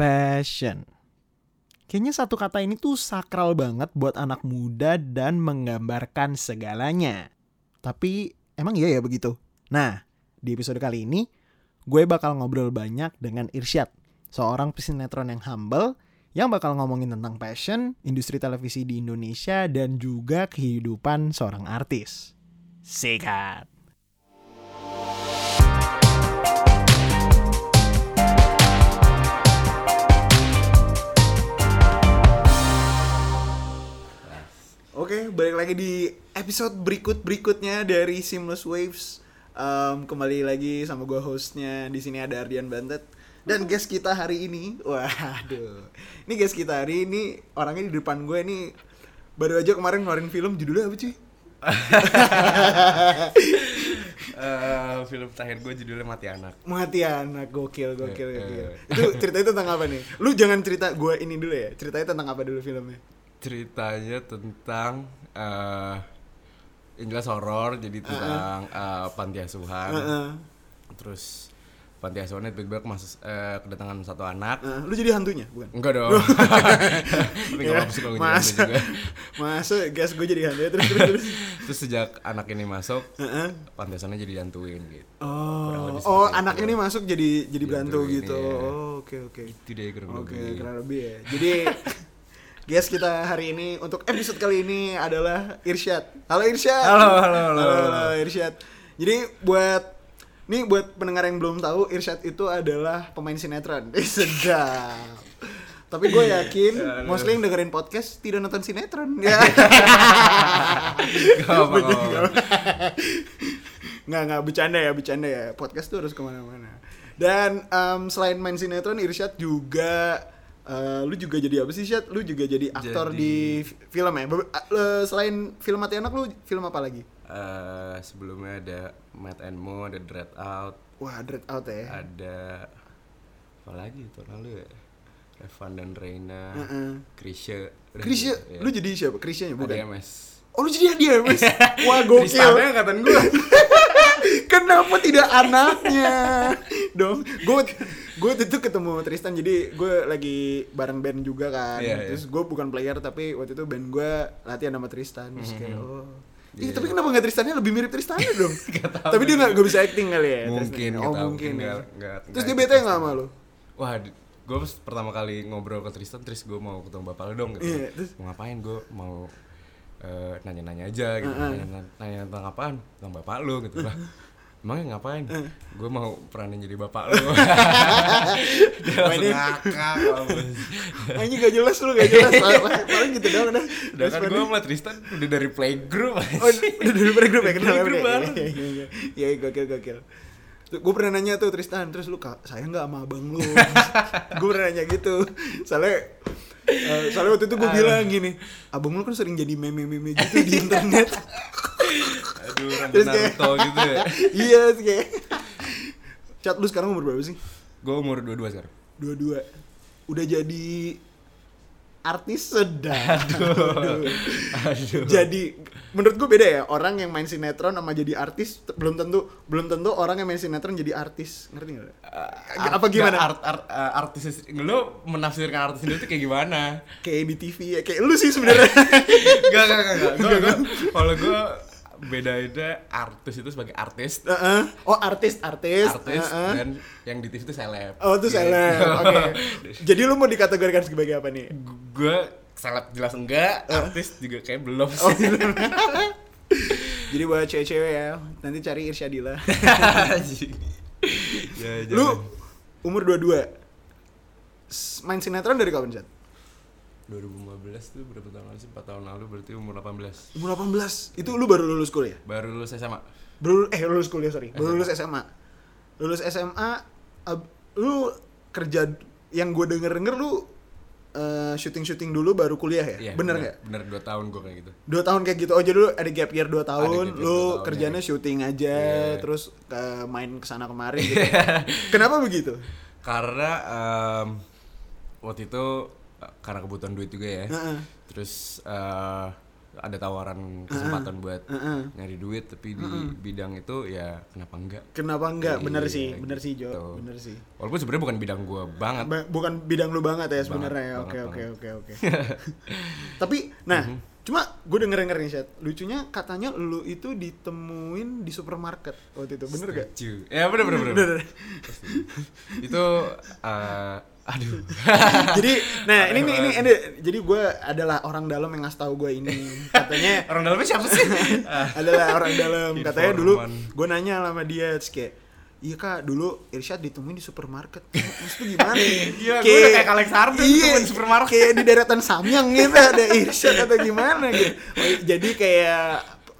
Passion. Kayaknya satu kata ini tuh sakral banget buat anak muda dan menggambarkan segalanya. Tapi emang iya ya begitu? Nah, di episode kali ini gue bakal ngobrol banyak dengan Irsyad, seorang pesinetron yang humble yang bakal ngomongin tentang passion, industri televisi di Indonesia, dan juga kehidupan seorang artis. Sikat! Oke, balik lagi di episode berikut-berikutnya dari Seamless Waves. Em, kembali lagi sama gue hostnya. Di sini ada Ardian Bantet. Dan guest kita hari ini, waduh. Ini guest kita hari ini orangnya di depan gue nih baru aja kemarin ngeluarin film judulnya apa cuy? Eh, film terakhir gue judulnya Mati Anak. Mati anak gokil gokil Eh, gokil. eh. Itu ceritanya tentang apa nih? Lu jangan cerita gue ini dulu ya. Ceritanya tentang apa dulu filmnya? Ceritanya tentang eh yang jelas horor, jadi tentang eh, panti asuhan. Heeh. Terus panti asuhannya tiba-tiba masuk eh, kedatangan satu anak. Heeh, lu jadi hantunya, bukan? Enggak dong. Tapi Ya, enggak apa-apa kalau masa, juga. masa gas gue jadi hantu ya terus terus terus. Terus sejak anak ini masuk, Heeh. panti asuhannya jadi dihantuin gitu. Oh, oh anak itu. ini masuk jadi jadi Dibantuin, gitu. iya. Oh, oke oke. Itu deh kurang Oke, lebih. kurang lebih ya. Jadi guys kita hari ini untuk episode kali ini adalah Irsyad. Halo Irsyad. Halo, halo, halo. halo Irsyad. Jadi buat nih buat pendengar yang belum tahu Irsyad itu adalah pemain sinetron. Eh, Sedap. Tapi gue yakin Aduh. mostly yang dengerin podcast tidak nonton sinetron. Ya. Gak nggak nggak bercanda ya bercanda ya podcast tuh harus ke mana-mana dan em, selain main sinetron Irsyad juga eh, lu juga jadi apa sih Syad? Lu juga jadi aktor Jadi- di fi- film ya? Eh, selain film Mati Anak lu film apa lagi? Eh, sebelumnya ada Matt and Mo, ada Dread Out, Wah, Dread Out ya. ada apa lagi tahun lalu ya Revan dan Reina. Krisya Udah Krisya, gitu, ya. lu jadi siapa? Krisya ya ada bukan? MS Oh, lu jadi dia Mas. Wah, gokil. Tristannya angkatan gue Kenapa tidak anaknya? Dong, gue gue itu ketemu Tristan jadi gue lagi bareng band juga kan. Iya, iya. Terus gue bukan player tapi waktu itu band gue latihan sama Tristan. Terus kayak Mhm. oh. Ih, Iya. tapi kenapa nggak Tristannya lebih mirip Tristannya dong? Gak tahu tapi dia nggak nggak bisa acting kali ya. Mungkin, Tristan. Oh tahu, mungkin. ya. nggak- nggak- Terus dia bete nggak sama lu? Wah, gue pertama kali ngobrol ke Tristan, terus gue mau ketemu bapak lu dong gitu. Iya, terus? Mau ngapain? Gue mau eh, nanya-nanya aja gitu. Heeh. Nanya, nanya tentang apaan? Tentang bapak lu gitu lah. Emangnya ngapain? Gue mau peranin jadi bapak lu. Dia langsung ini- ngakak. mampus. Ini gak jelas lu gak jelas. Paling- gitu dong udah. Udah kan gue sama Tristan udah dari playgroup Oh, udah dari playgroup ya kenal Playgroup ya? bareng. Iya, iya, iya. Iya, gokil, gokil. Gue pernah nanya tuh Tristan, terus lu kak, saya nggak sama abang lu. gue pernah nanya gitu. Soalnya, eh, soalnya waktu itu gue bilang gini, abang lu kan sering jadi meme-meme gitu di internet. Aduh, Terus kayak- Naruto gitu ya. iya, terus kayak. Cat lu sekarang umur berapa sih? Gue umur 22 sekarang. Dua-dua. Udah jadi artis sedang. Aduh. Aduh. jadi menurut gue beda ya orang yang main sinetron sama jadi artis belum tentu belum tentu orang yang main sinetron jadi artis ngerti nggak Art- apa gimana art, art, eh, artis lu menafsirkan artis itu kayak gimana? kayak di TV ya kayak lu sih sebenarnya Gak, gak, gak, gak. Kalau gue bedainnya artis itu sebagai artis, Heeh. oh artis artis artis Heeh. dan yang di TV itu seleb. oh itu Gitu. seleb oke jadi lu mau dikategorikan sebagai apa nih Gue seleb jelas enggak, artis juga kayak belum oh sih. jadi buat cewek-cewek ya nanti cari Irsyadila ya, lu umur 22 S- main sinetron dari kapan Chat? 2015 tuh berapa tahun lalu sih? 4 tahun lalu berarti umur 18. umur 18 itu lu baru lulus kuliah Baru lulus SMA. Baru eh lulus kuliah sorry. Baru lulus SMA. Lulus SMA ab- lu kerja yang gue denger denger lu eh, syuting syuting dulu baru kuliah ya? Iya, bener nggak? Bener 2 tahun gue kayak gitu. Dua tahun kayak gitu. Oh jadi lu ada gap year dua tahun, gap year lu tahun, kerjanya ya. syuting aja, Iya. terus ke main ke sana kemari gitu. Kenapa begitu? Karena em, waktu itu eh, karena kebutuhan duit juga ya. Heeh. Terus eh ada tawaran kesempatan buat Heeh. nyari duit tapi di bidang itu ya kenapa enggak Kenapa enggak? Bener Iya, sih, bener sih Jo, gitu. bener sih. walaupun sebenarnya bukan bidang gua banget Ba- bukan bidang lu banget ya sebenarnya ya. Oke oke oke oke. Tapi nah, cuma gue denger denger nih Seth. Lucunya katanya lu itu ditemuin di supermarket waktu itu, bener gak? Setuju. ya bener bener bener, Bener. itu eh, aduh jadi, nah ini nih ini, ini jadi gue adalah orang dalam yang ngasih tahu gue ini. Katanya orang dalamnya siapa sih Ah, adalah orang dalam. Katanya dulu gue nanya sama dia kayak Iya kak, dulu Irsyad ditemuin di supermarket. Maksudnya gimana? Iya, gua udah kayak Alex Harden ditemuin di supermarket. Kayak di deretan Samyang gitu ada Irsyad atau gimana gitu. Oh, jadi kayak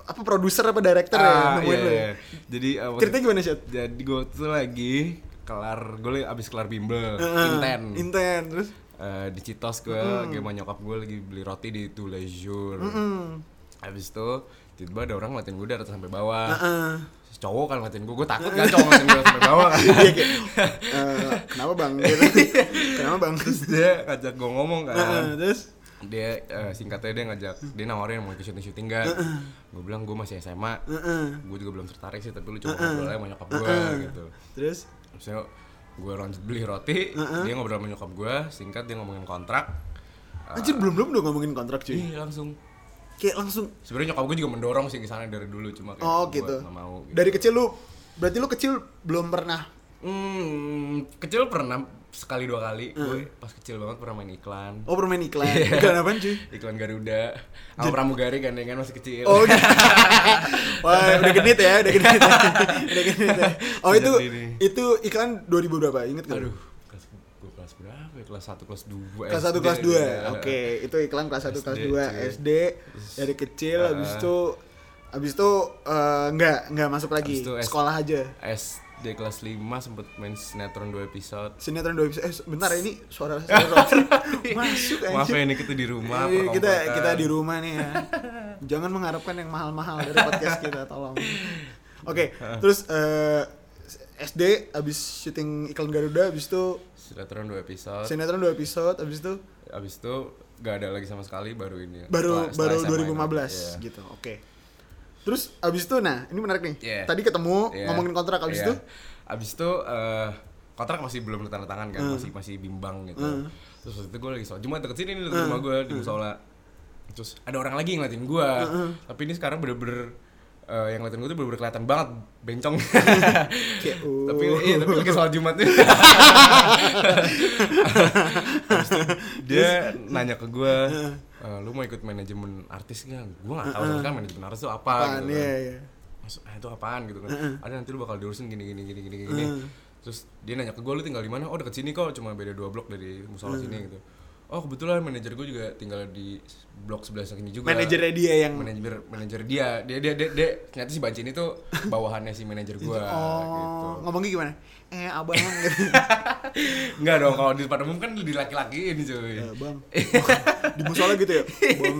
apa produser apa director ya Ah, nemuin iya, lu. iya. jadi waktu- Ceritanya gimana Syad? jadi gue tuh lagi kelar gue abis kelar bimbel Heeh, inten Inten terus. Eh, di Citos gue lagi sama nyokap gue lagi beli roti di Two Leisure Hmm. abis itu tiba-tiba ada orang ngeliatin gue dari atas sampai bawah Heeh. Cowok kan ngeliatin gue gue takut kan cowok ngeliatin gue sampai bawah kan. Iya kayak "Eh, kenapa bang? Gitu. kenapa bang? terus dia ngajak gue ngomong kan. Heeh, terus? Dia eh, singkatnya dia ngajak dia nawarin mau ikut syuting syuting gak gue bilang gue masih SMA gue juga belum tertarik sih tapi lu coba ngobrol aja sama nyokap gue gitu. Terus? Terusnya gue lanjut beli roti, dia ngobrol sama nyokap gue, singkat dia ngomongin kontrak. Anjir belum belum udah ngomongin kontrak cuy. Ih langsung. Kayak langsung Sebenarnya nyokap gue juga mendorong sih ke sana dari dulu cuma kayak Oh gitu. nggak mau. Gitu. Dari kecil lu berarti lu kecil belum pernah Hmm, kecil pernah sekali dua kali. Gue pas kecil banget pernah main iklan. Oh permain iklan. Iya. Iklan apaan cuy? Iklan Garuda. Sama pramugari kan dengan masih kecil. Oh gitu. Wah udah genit ya, udah genit ya. udah genit ya. Oh itu Jadi itu iklan 2000 berapa? Ingat kan? Aduh, kelas gue kelas berapa? ya? Kelas 1 kelas 2. Kelas 1 kelas 2. Oke, itu iklan kelas 1 kelas SD, 2 cuy. SD dari kecil Ah. habis itu habis itu eh, nggak nggak masuk lagi itu sekolah aja. SD kelas 5 sempet main sinetron 2 episode. Sinetron 2 episode. Eh, bentar ini suara Roger masuk Maaf anjir. ya ini kita di rumah. Iya, kita kita di rumah nih ya. Jangan mengharapkan yang mahal-mahal dari podcast kita, tolong. Oke, terus eh, SD abis syuting iklan Garuda, abis itu Sinetron 2 episode. sinetron 2 episode, abis itu Abis itu gak ada lagi sama sekali baru ini. baru Setelah- baru setelah SMA 2015 Iya. gitu. Oke. Terus abis itu nah, ini menarik nih. Iya. Tadi ketemu Iya. ngomongin kontrak abis Iya. itu Abis itu eh, kontrak masih belum tanda tangan kan, masih masih bimbang gitu. Terus waktu itu gue lagi sholat Jumat deket sini nih deket rumah gue di musola. Terus ada orang lagi ngeliatin gue. Tapi ini sekarang bener-bener eh, yang ngeliatin gue tuh bener-bener kelihatan banget bencong. kayak oh. tapi iya, tapi lagi sholat Jumat nih. Dia nanya ke gue, "Eh, lu mau ikut manajemen artis nggak? Gue tahu sama sekali manajemen artis itu apa. apaan gitu kan. ya ya. Maksud, ah, itu apaan gitu kan ada nanti lu bakal diurusin gini gini gini gini gini terus dia nanya ke gue lu tinggal di mana oh deket sini kok cuma beda dua blok dari musola sini gitu oh kebetulan manajer gue juga tinggal di blok sebelah sini juga Manajernya dia yang manajer manajer dia dia dia dia, dia ternyata si Banci ini tuh bawahannya si manajer gue gitu Oh, ngomongnya gimana? Eh, abang gitu. Enggak dong kalau di depan umum kan di laki-lakiin cuy Eh, bang. Di musola gitu ya? Bang.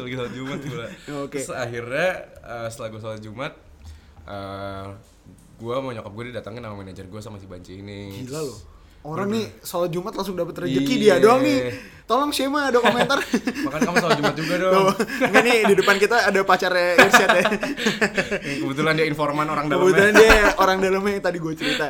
lagi sholat Jumat gila. Oke. Terus akhirnya eh, setelah gue sholat Jumat, eh gue mau nyokap gue didatangin sama manajer gue sama si Banci ini. Gila loh. Orang nih sholat Jumat langsung dapet rezeki Iya. dia doang nih. Tolong Shema ada komentar. Makanya kamu sholat Jumat juga dong. enggak nih di depan kita ada pacarnya Irsyad ya. Kebetulan dia informan orang Kebetulan dalamnya. dia orang dalamnya yang tadi gue cerita.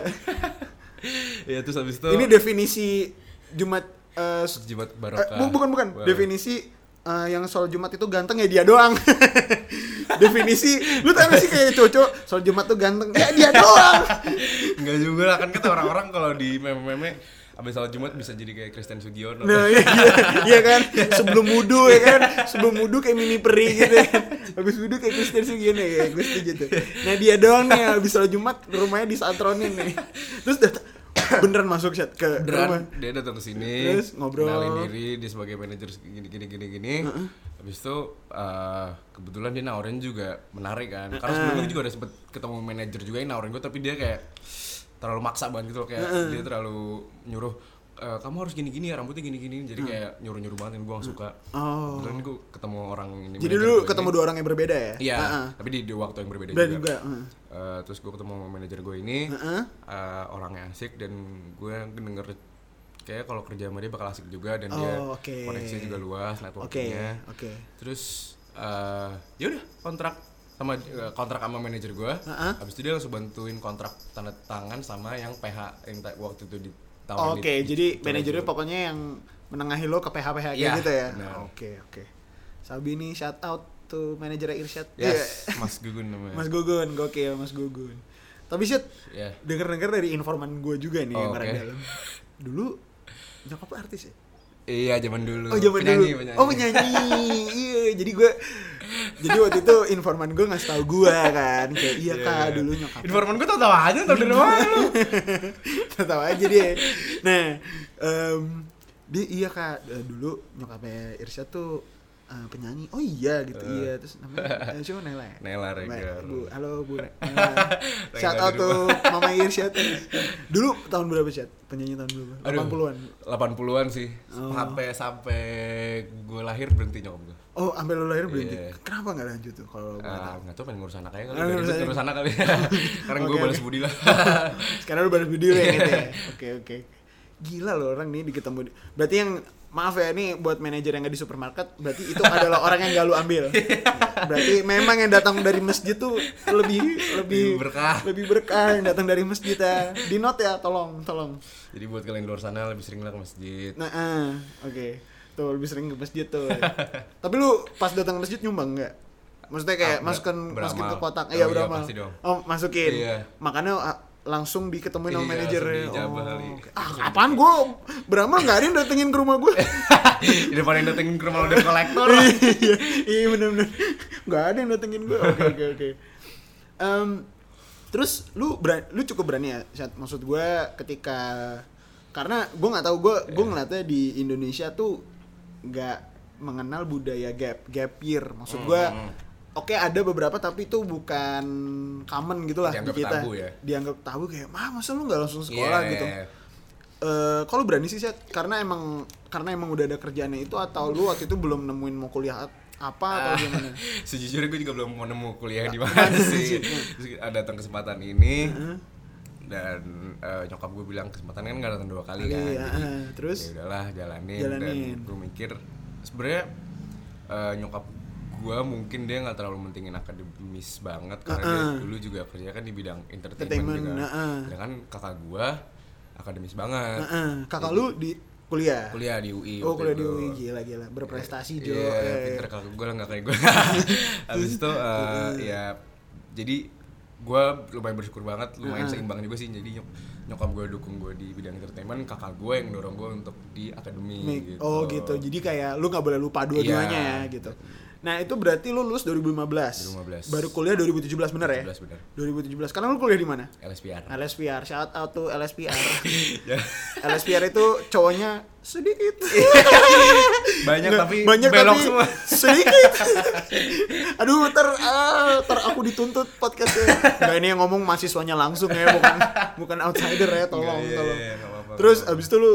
Iya terus habis itu Ini definisi Jumat eh, s- Jumat eh, barokah. bu- bukan bukan. Wah. Definisi eh, yang sholat Jumat itu ganteng ya dia doang. Definisi lu tau gak sih kayak cowok sholat Jumat tuh ganteng ya dia doang. Enggak juga lah kan kata orang-orang kalau di meme-meme abis sholat Jumat bisa jadi kayak Christian Sugiono. Nah, iya, iya, iya kan? Sebelum wudhu ya kan? Sebelum wudhu kayak mini peri gitu kan? Habis wudhu kayak Kristen Sugiono ya, gue setuju tuh. Nah dia doang nih habis sholat Jumat rumahnya disatronin nih. Terus dat- beneran masuk chat ke rumah. Beneran dia datang ke sini, Terus ngobrol. kenalin diri dia sebagai manajer gini gini gini gini. Habis itu eh, kebetulan dia nawarin juga menarik kan. Karena sebelumnya gue juga udah sempet ketemu manajer juga yang nawarin gue tapi dia kayak terlalu maksa banget gitu loh kayak dia terlalu nyuruh "Eh, kamu harus gini gini ya rambutnya gini gini jadi kayak nyuruh nyuruh banget gue gak suka. Oh. Kebetulan gue ketemu orang ini. Jadi dulu ketemu ini. dua orang yang berbeda ya? Iya, Heeh. tapi di, di waktu yang berbeda juga. juga, heeh. Eh, terus gue ketemu manajer gue ini, Heeh. eh, orangnya asik dan gue denger kayak kalau kerja sama dia bakal asik juga dan dia Oh, oke. koneksinya juga luas Oke, networkingnya. oke. Terus eh ya udah kontrak sama kontrak sama manajer gue Heeh. habis itu dia langsung bantuin kontrak tanda tangan sama yang PH yang waktu itu di Oke, jadi manajernya pokoknya yang menengahi lo ke PH PH kayak Iya, gitu ya. Oke, oke. Sabi nih shout out to manajer Irsyad. yes Iya. Mas Gugun namanya Mas Gugun, gokil Mas Gugun. Tapi Syed, ya denger-denger dari informan gue juga nih yang Oh, orang oke. dalam. Dulu nyokap lo artis ya? Iya zaman dulu Oh zaman penyanyi, dulu. penyanyi. Oh penyanyi. iya, jadi gue jadi waktu itu informan gue ngasih tau gue kan kayak iya kak iya. dulu nyokap informan gue tau tau aja tau dari mana lu tahu aja dia nah em, dia iya kak dulu nyokapnya Irsyad tuh eh, penyanyi oh iya gitu Eh. iya terus namanya eh, siapa Nela ya? Nela Regar. bu halo bu Nela. Shout ada out tuh mama Irsyad dulu tahun berapa Syad penyanyi tahun berapa Aduh. 80-an 80-an sih Oh. sampai sampai gue lahir berhenti nyokap gue oh sampai lo lahir berhenti Iya. kenapa nggak lanjut tuh kalau tahu? nggak tahu pengen ngurus anak aja kali, Ah, ngurus anak. ngurus anak kali. Sekarang gue Oke, balas budi lah. Sekarang lu balas video ya gitu ya. Oke oke. Gila loh orang nih diketemu. di- Berarti yang maaf ya nih buat manajer yang nggak di supermarket, berarti itu adalah orang yang gak lu ambil. Berarti memang yang datang dari masjid tuh lebih lebih berkah. lebih berkah yang datang dari masjid ya. Di note ya, tolong tolong. Jadi buat kalian di luar sana lebih sering lah ke masjid. Nah, ah, oke. Tuh lebih sering ke masjid tuh. Tapi lu pas datang ke masjid nyumbang nggak? Maksudnya kayak Ah, masukkan beramal. masukin ke kotak. Oh, iya, iya, pasti dong. Oh, masukin. Iya. Makanya ah, langsung diketemuin sama Iya, manajer. langsung dijabah kali. oke. Ah, apaan gua beramal nggak ada yang datengin ke rumah gua. Di depan yang datengin ke rumah udah kolektor. iya, iya bener-bener. Nggak ada yang datengin gua. Oke, oke, oke. Em, terus lu berani, lu cukup berani ya, Syat? Maksud gua ketika karena gua nggak tahu gua gua ngeliatnya di Indonesia tuh nggak mengenal budaya gap gap year. Maksud gua Hmm. Oke ada beberapa tapi itu bukan common gitu lah Dianggap di kita. tabu ya? Dianggap tabu kayak, mah masa lu nggak langsung sekolah Iya. gitu. Eh, kalau berani sih Syat? karena emang karena emang udah ada kerjaannya itu atau lu waktu itu belum nemuin mau kuliah apa atau Ah. gimana? Sejujurnya gue juga belum mau nemu kuliah di Mana mana sih? ada datang kesempatan ini dan eh, nyokap gue bilang kesempatan kan gak datang dua kali kan. Iya, Jadi, terus? ya udahlah jalanin, Jalanin. dan gue mikir sebenarnya eh, nyokap gue mungkin dia nggak terlalu mentingin akademis banget karena dia Ah, ah. dulu juga kerja kan di bidang entertainment, Entertainment, juga. ah, ah. Sedangkan kakak gue akademis banget. Nah, eh, kakak lu di kuliah? Kuliah di UI. Oh kuliah di. UI gila gila berprestasi Jo. Iya, Eh, pinter kakak gue lah nggak kayak gue. Habis itu eh, ya jadi gue lumayan bersyukur banget, lumayan Heeh. seimbang juga sih. Jadi nyok nyokap gue dukung gue di bidang entertainment, kakak gue yang dorong gue untuk di akademi Mik- gitu. Oh gitu. Jadi kayak lu nggak boleh lupa dua-duanya Iya. ya gitu. Nah itu berarti lu lulus 2015. 2015. Baru kuliah 2017 bener ya? 17 benar. 2017. Sekarang lu kuliah di mana? LSPR. LSPR. Shout out to LSPR. Ya. LSPR itu cowoknya sedikit. Banyak Nggak, tapi banyak belok tapi semua. sedikit. Aduh, ter, ah, ter aku dituntut podcastnya. Nggak ini yang ngomong mahasiswanya langsung ya, bukan bukan outsider ya, tolong, Nggak, iya, tolong. iya, nggak apa-apa, Terus nggak apa-apa. abis itu lu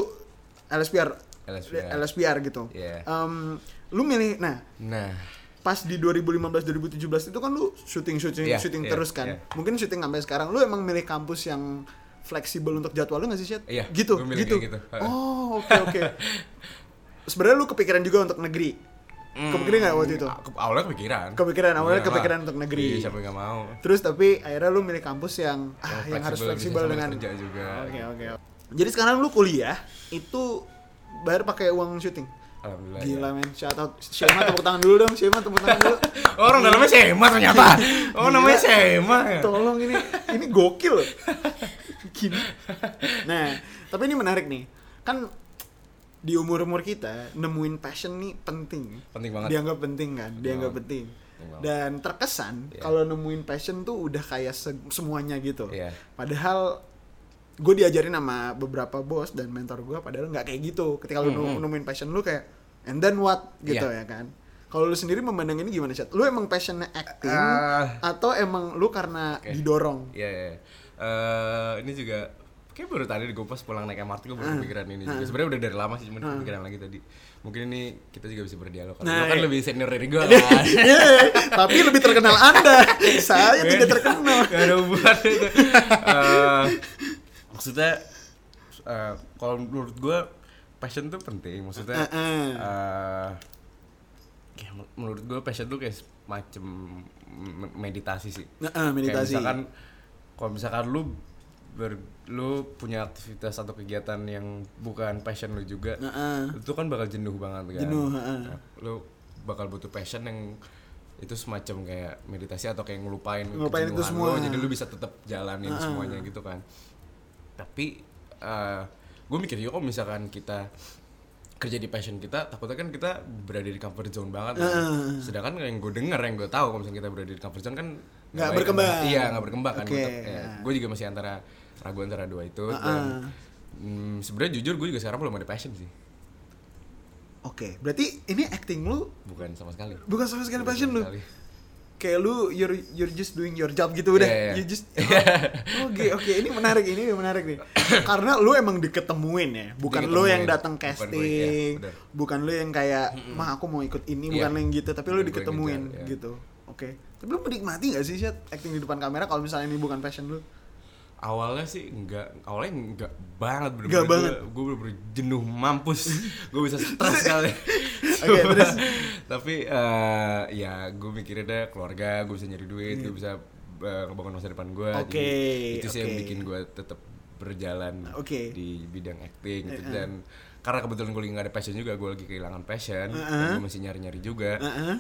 LSPR, LSPR. LSPR gitu. Iya. Em, lu milih, nah Nah, pas di 2015 2017 itu kan lu syuting syuting Iya, syuting iya, terus kan. iya. Mungkin syuting sampai sekarang lu emang milih kampus yang fleksibel untuk jadwal lu nggak sih, Syed? Iya, Gitu, gitu. kayak gitu. Oh, oke oke. Sebenarnya lu kepikiran juga untuk negeri. Kepikiran nggak waktu itu? Awalnya kepikiran. Kepikiran, awalnya Iyalah. kepikiran untuk negeri. Iya, siapa nggak mau? Terus tapi akhirnya lu milih kampus yang ah, yang, harus fleksibel dengan kerja juga. Oke, oke. Jadi sekarang lu kuliah itu bayar pakai uang syuting. Alhamdulillah. Gila men, shout out Shema tepuk tangan dulu dong, Shema tepuk tangan dulu. Oh, orang dalamnya Sema ternyata. Oh, Gila. namanya Sema. ya? Tolong ini ini gokil loh. Gini. Nah, tapi ini menarik nih. Kan di umur-umur kita nemuin passion nih penting. Penting banget. Dianggap penting kan? Dianggap banget. penting. Penting. Dan terkesan Iya. kalau nemuin passion tuh udah kayak se- semuanya gitu. Iya. Padahal gue diajarin sama beberapa bos dan mentor gue padahal nggak kayak gitu. Ketika lu Hmm, hmm. nemuin passion lu kayak and then what gitu Iya. ya kan. Kalau lu sendiri memandang ini gimana sih? Lu emang passionnya acting Ah. atau emang lu karena Oke. didorong? Iya, iya. Eh, ini juga kayak baru tadi gue pas pulang naik MRT gue baru Ah. kepikiran ini Ah. juga. Sebenarnya udah dari lama sih, cuman Ah. kepikiran lagi tadi. Mungkin ini kita juga bisa berdialog. Karena Nah, kan iya. lebih senior dari gue kan. Iya, tapi lebih terkenal Anda. Saya tidak terkenal. Gak ada hubungannya itu. Eh, maksudnya eh, kalau menurut gue passion tuh penting. Maksudnya Eh, eh. eh, kayak men- menurut gue passion tuh kayak semacam me- meditasi sih Nah, eh, meditasi. kayak misalkan kalau misalkan lu ber, lu punya aktivitas atau kegiatan yang bukan passion lu juga Nah, eh. itu kan bakal jenuh banget kan Jenuh, heeh. Nah, lu bakal butuh passion yang itu semacam kayak meditasi atau kayak ngelupain Ngelupain itu semua. lu, jadi lu bisa tetap jalanin semuanya gitu kan tapi gue mikir juga kalau misalkan kita kerja di passion kita takutnya kan kita berada di comfort zone banget kan. sedangkan yang gue denger yang gue tahu kalau misalkan kita berada di comfort zone kan Nggak berkembang. kan. iya nggak berkembang kan Oke, gue juga masih antara ragu antara dua itu dan hmm, sebenarnya jujur gue juga sekarang belum ada passion sih Oke, berarti ini acting lu bukan sama sekali bukan sama sekali Bukan passion sama lu. Kayak lu you're you're just doing your job gitu udah. Iya. You just Oke, oke, ini menarik, ini menarik nih. Karena lu emang diketemuin ya, bukan lu yang Diketemuin. datang Bukan gue, casting, iya, bener. bukan lu yang kayak, "Mah, aku mau ikut ini," bukan Iya. lu yang gitu, tapi lu Bukan gue diketemuin ngejar, iya. gitu. Oke. Tapi lu menikmati gak sih Syed acting di depan kamera kalau misalnya ini bukan passion lu? Awalnya sih enggak awalnya enggak banget bener Enggak banget. gue bener-bener jenuh mampus gue bisa stres kali Oke, terus? tapi eh, ya gue mikirin deh keluarga gue bisa nyari duit gue bisa eh, ngebangun masa depan gue. Oke, itu sih yang oke. bikin gue tetap berjalan Oke. di bidang acting gitu dan karena kebetulan gue lagi gak ada passion juga gue lagi kehilangan passion dan gue masih nyari-nyari juga Heeh.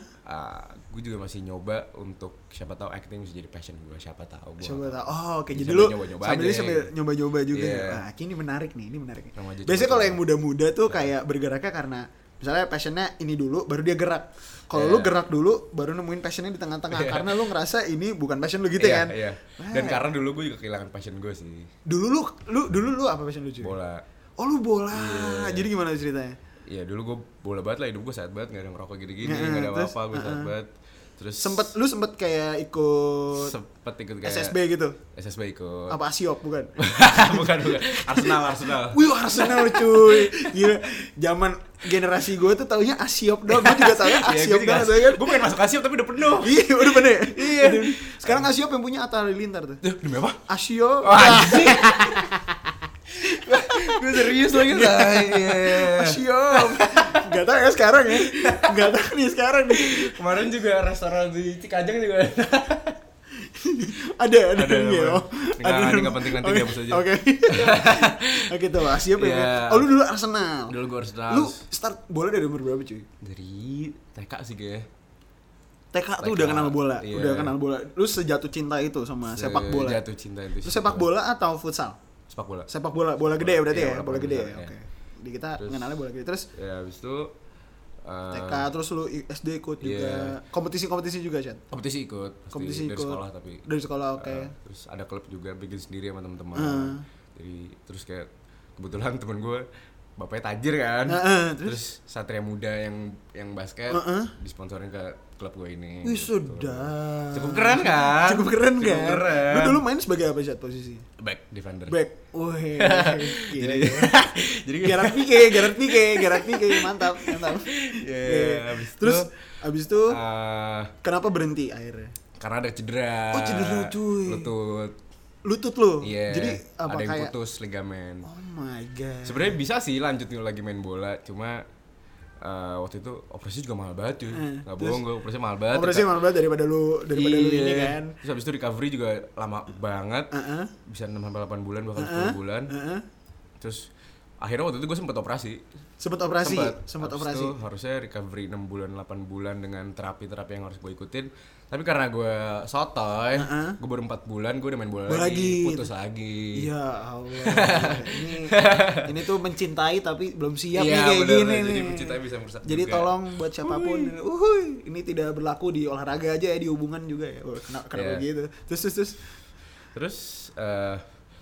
gue juga masih nyoba untuk siapa tahu acting bisa jadi passion gue siapa tahu gue Coba tahu. Oh, oke. Jadi lu sambil sambil nyoba-nyoba juga. Iya. ya. Nah, ini menarik nih, ini menarik nih. Biasanya kalau yang muda-muda tuh kayak bergeraknya karena misalnya passionnya ini dulu, baru dia gerak. Kalau lu Iya. gerak dulu, baru nemuin passionnya di tengah-tengah. Iya. Karena lu ngerasa ini bukan passion lu gitu Iya, kan. Iya. Dan karena dulu gue juga kehilangan passion gue sih. Dulu lu, lu dulu lu apa passion lu cuy? Bola. Oh lu bola. Iya. Jadi gimana ceritanya? Iya dulu gue bola banget lah hidup gue sehat banget gak ada ngerokok gini-gini Heeh, gak ada apa-apa gue sehat banget. Terus Sempet lu sempet kayak ikut sempet ikut kayak SSB gitu. SSB ikut. Apa Asiop bukan? bukan bukan. Arsenal Arsenal. Wih Arsenal cuy Gila Zaman generasi gue tuh taunya Asiop doang Gue juga taunya Asiop doang tau kan Gue pengen masuk Asiop tapi udah penuh. Iya udah bener Iya. Sekarang Asiop yang punya Atta Halilintar tuh demi apa? Asiop Oh. Gue serius lagi lah. Iya. Asiop Gak tau ya sekarang ya Gak tau nih sekarang nih Kemarin juga restoran di Cikajang juga. Ada ada Ada, iya, ada. oh. Nggak, nggak penting, nanti Oke, dihapus aja. Oke Oke tuh Asiop ya Iya. Oh lu dulu Arsenal Dulu gue Arsenal. Lu start bola dari umur berapa cuy? dari TK sih gue. TK tuh udah kenal bola iya. Udah kenal bola Lu sejatuh cinta itu sama sepak bola Jatuh cinta itu. Lu sepak bola atau futsal? Sepak bola. sepak bola bola gede ya berarti Iya, ya bola bola gede ya iya. oke. Di kita Terus- mengenalnya bola gede. Terus? Ya habis itu eh, TK terus lu SD ikut juga Iya. kompetisi kompetisi juga Chan? Kompetisi ikut pasti. Kompetisi dari ikut. sekolah tapi. Dari sekolah oke. Eh, terus ada klub juga bikin sendiri sama teman-teman. Jadi terus kayak kebetulan temen gue bapaknya tajir kan. Heeh, terus? Satria Muda yang yang basket disponsorin ke klub gue ini Wih gitu. sudah cukup keren kan cukup keren Cukup kan keren. lu dulu main sebagai apa Chat posisi back defender back wih jadi gila. jadi Gerard Pique Gerard Pique Gerard Pique mantap mantap Iya, Iya. habis itu, terus abis itu eh, kenapa berhenti akhirnya karena ada cedera Oh, cedera, cuy. lutut lutut lu Iya. jadi apa ada yang kayak putus ligamen. oh my god Sebenarnya bisa sih lanjut nih lagi main bola, cuma eh, waktu itu operasi juga mahal banget cuy. Eh, Nggak bohong gue operasi mahal banget. operasi mahal banget daripada lu daripada lu ini Iya. kan Terus habis itu recovery juga lama banget. Heeh. Bisa 6 sampai 8 bulan bahkan 10 bulan. Heeh. Terus akhirnya waktu itu gue sempat operasi. Sempet operasi, Sempet. sempet operasi. itu harusnya recovery 6 bulan 8 bulan dengan terapi-terapi yang harus gue ikutin. Tapi karena gue sotoy, Heeh. gue baru 4 bulan gue udah main bola Bola lagi, lagi. putus lagi. Iya Allah. ini ini tuh mencintai tapi belum siap nih Iya, kayak bener, gini jadi nih. mencintai bisa merusak Jadi juga. tolong buat siapa pun, uhuy, ini tidak berlaku di olahraga aja ya, di hubungan juga ya. Oh, kenapa, kenapa Iya. gitu? Terus terus terus. Terus eh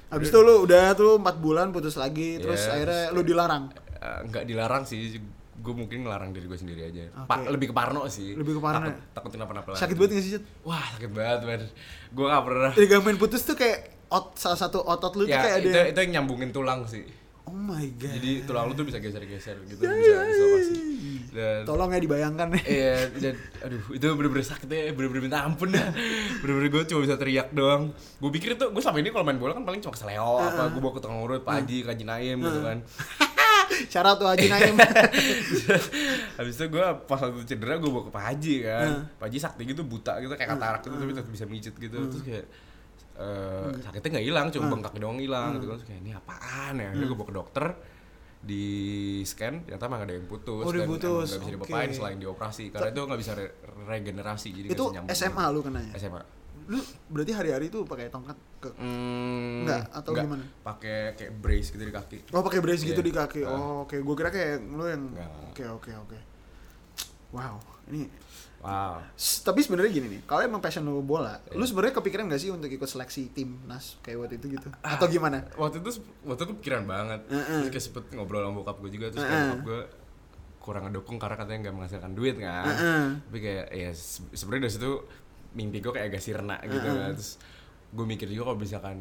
Abis itu lu udah tuh 4 bulan putus lagi, terus Iya, akhirnya lu dilarang. eh, nggak dilarang sih, gue mungkin ngelarang diri gue sendiri aja. Oke. Pa- lebih ke parno sih. Lebih ke parno. Takut, takutin apa-apa Sakit banget gak sih, Chat? Wah sakit banget man. Gue gak pernah. Ligamen putus tuh kayak ot, salah satu otot lu tuh Ya kayak ada. itu, itu yang nyambungin tulang sih. Oh my god. Jadi tulang lu tuh bisa geser-geser gitu, bisa dislokasi. Dan Tolong ya dibayangkan nih. Iya, dan aduh itu bener-bener sakitnya, bener-bener minta ampun dah. Bener-bener gue cuma bisa teriak doang. Gue pikir itu, gue selama ini kalau main bola kan paling cuma keseleo apa, gue bawa ke tukang urut, Pak Haji, Kaji Naim gitu kan. Syarat tuh Haji Naim. habis itu gue pas waktu cedera gue bawa ke Pak Haji kan. Heeh. Pak Haji sakti gitu buta gitu kayak katarak gitu tapi tetap bisa mijit gitu. Terus kayak eh, sakitnya nggak hilang cuma bengkaknya doang hilang gitu kan. Terus kayak ini apaan ya? Akhirnya gue bawa ke dokter di scan ternyata emang ada yang putus Oh, dan emang diputus, nggak bisa diapain selain dioperasi karena itu nggak bisa re- regenerasi jadi itu SMA lu kenanya? SMA lu berarti hari-hari tuh pakai tongkat ke Hmm, Nggak, atau gimana? pakai kayak brace gitu di kaki Oh pakai brace gitu Iya. di kaki. Ah. Oh oke, gue kira kayak lu yang oke oke oke. Wow, ini wow S- tapi sebenarnya gini nih, kalau emang passion lu bola, Iya. lu sebenarnya kepikiran gak sih untuk ikut seleksi timnas kayak waktu itu gitu? Ah. Atau gimana? waktu itu waktu itu pikiran banget Heeh. terus kayak sempet ngobrol sama bokap gue juga terus kayak Heeh. bokap gue kurang ngedukung karena katanya nggak menghasilkan duit kan Heeh. tapi kayak ya se- sebenarnya dari situ mimpi gue kayak agak sirna gitu Heeh. kan terus gue mikir juga kalau misalkan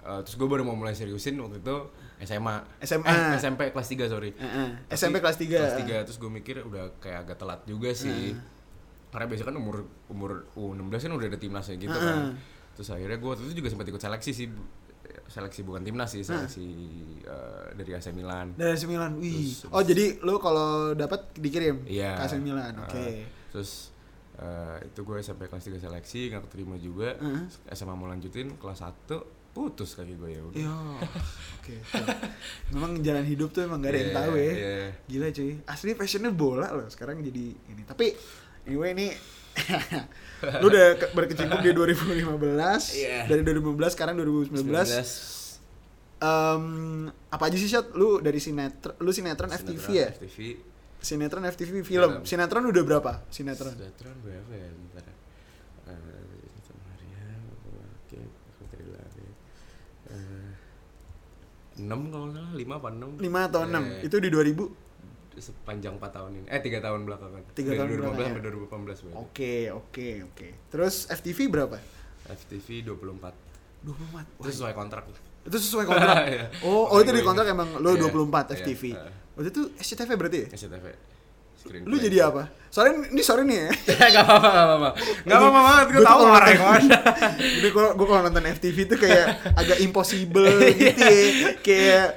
eh, terus gue baru mau mulai seriusin waktu itu SMA SMA. eh, SMP kelas 3 sorry Heeh. Tapi SMP kelas 3. kelas 3 terus gue mikir udah kayak agak telat juga sih karena biasanya kan umur umur U16 kan udah ada timnasnya gitu kan terus akhirnya gue waktu itu juga sempat ikut seleksi sih seleksi bukan timnas sih seleksi eh, dari AC Milan Dari AC Milan. Wih. Terus- oh, jadi lu kalau dapat dikirim iya ke AC Milan. Oke. terus eh, itu gue sampai kelas 3 seleksi nggak keterima juga Heeh. SMA mau lanjutin kelas 1 putus kaki gue ya udah. Oke. tuh. Memang jalan hidup tuh emang gak ada yang Iya, tahu ya. iya. Gila cuy. Asli passionnya bola loh. Sekarang jadi ini. Tapi anyway ini lu udah ke- berkecimpung di 2015 Iya. dari 2015 sekarang 2019 Em, apa aja sih Syat? Lu dari sinetron lu sinetron, FTV ya? FTV Sinetron FTV film. Film. Sinetron udah berapa? Sinetron. Sinetron berapa ya? Bentar. Eh, tadi lari. Eh, enam kalau nggak salah, lima apa enam? 5 atau 6? Eh, Itu di 2000? sepanjang 4 tahun ini. Eh, 3 tahun belakangan. Tiga tahun 2015 belakangan, sampai ya. 2018 berarti. Oke, oke, oke. Terus FTV berapa? FTV 24. 24. Itu sesuai kontrak. Itu sesuai kontrak. Iya. oh, oh itu di Gue kontrak emang lo Iya, 24 iya, FTV. iya. Waktu itu SCTV berarti ya? SCTV. Screen Lu play. jadi apa? Soalnya ini sorry nih ya. Gak apa-apa, gak apa-apa. Gak apa-apa banget, gue tau marah nonton- ke mana. Jadi gua kalau nonton FTV tuh kayak agak impossible gitu ya. Kayak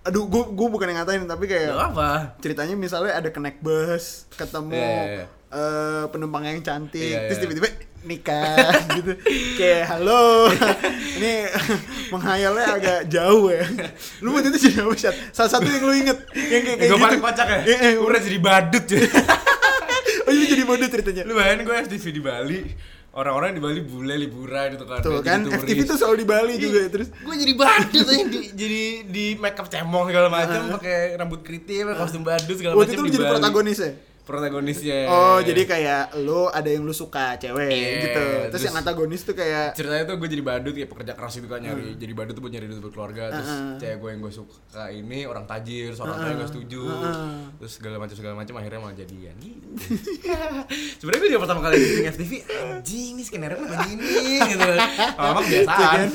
aduh gua gua bukan yang ngatain tapi kayak Gak apa. ceritanya misalnya ada connect bus, ketemu Iya, iya, iya. eh, penumpang yang cantik, Iya, terus iya. tiba-tiba nikah gitu. Kayak halo. Ini menghayalnya agak jauh ya. Lu waktu itu jadi apa, Syat? Salah satu yang lu inget yang kayak, kayak Gue gitu. paling kocak ya. Eh, eh, Gue udah jadi badut cuy. Oh iya jadi bodoh ceritanya. Lu bayangin gue FTV di Bali. Orang-orang di Bali bule liburan gitu kan. Tuh kan turis. FTV tuh selalu di Bali juga terus gue jadi badut aja di, jadi di make up cemong segala macam pakai rambut keriting kostum badut segala waktu macam itu lu di jadi protagonis ya? Protagonisnya Oh, jadi kayak lu ada yang lu suka cewek Iya, gitu. Terus, terus- yang antagonis tuh kayak ceritanya tuh gue jadi badut kayak pekerja keras itu kan nyari jadi badut tuh buat nyari duit buat keluarga terus Heeh. cewek gue yang gue suka ini orang tajir seorang kaya gak setuju Heeh. terus segala macam segala macam akhirnya malah jadian gitu sebenarnya gue juga pertama kali syuting FTV anjing nih skenario kenapa gini gitu lama Tuh kebiasaan kan?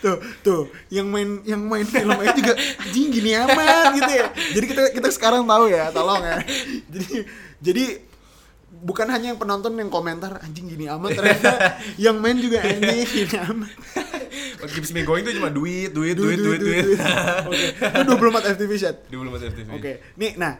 tuh, tuh, yang main yang main film juga anjing gini amat gitu ya. Jadi kita kita sekarang tahu ya, tolong ya. Jadi jadi bukan hanya yang penonton yang komentar anjing gini amat ternyata yang main juga anjing gini amat. What keeps me going tuh cuma duit duit duit duit duit Oke. Itu 24 FTV belum ada FTV Oke, nih, nah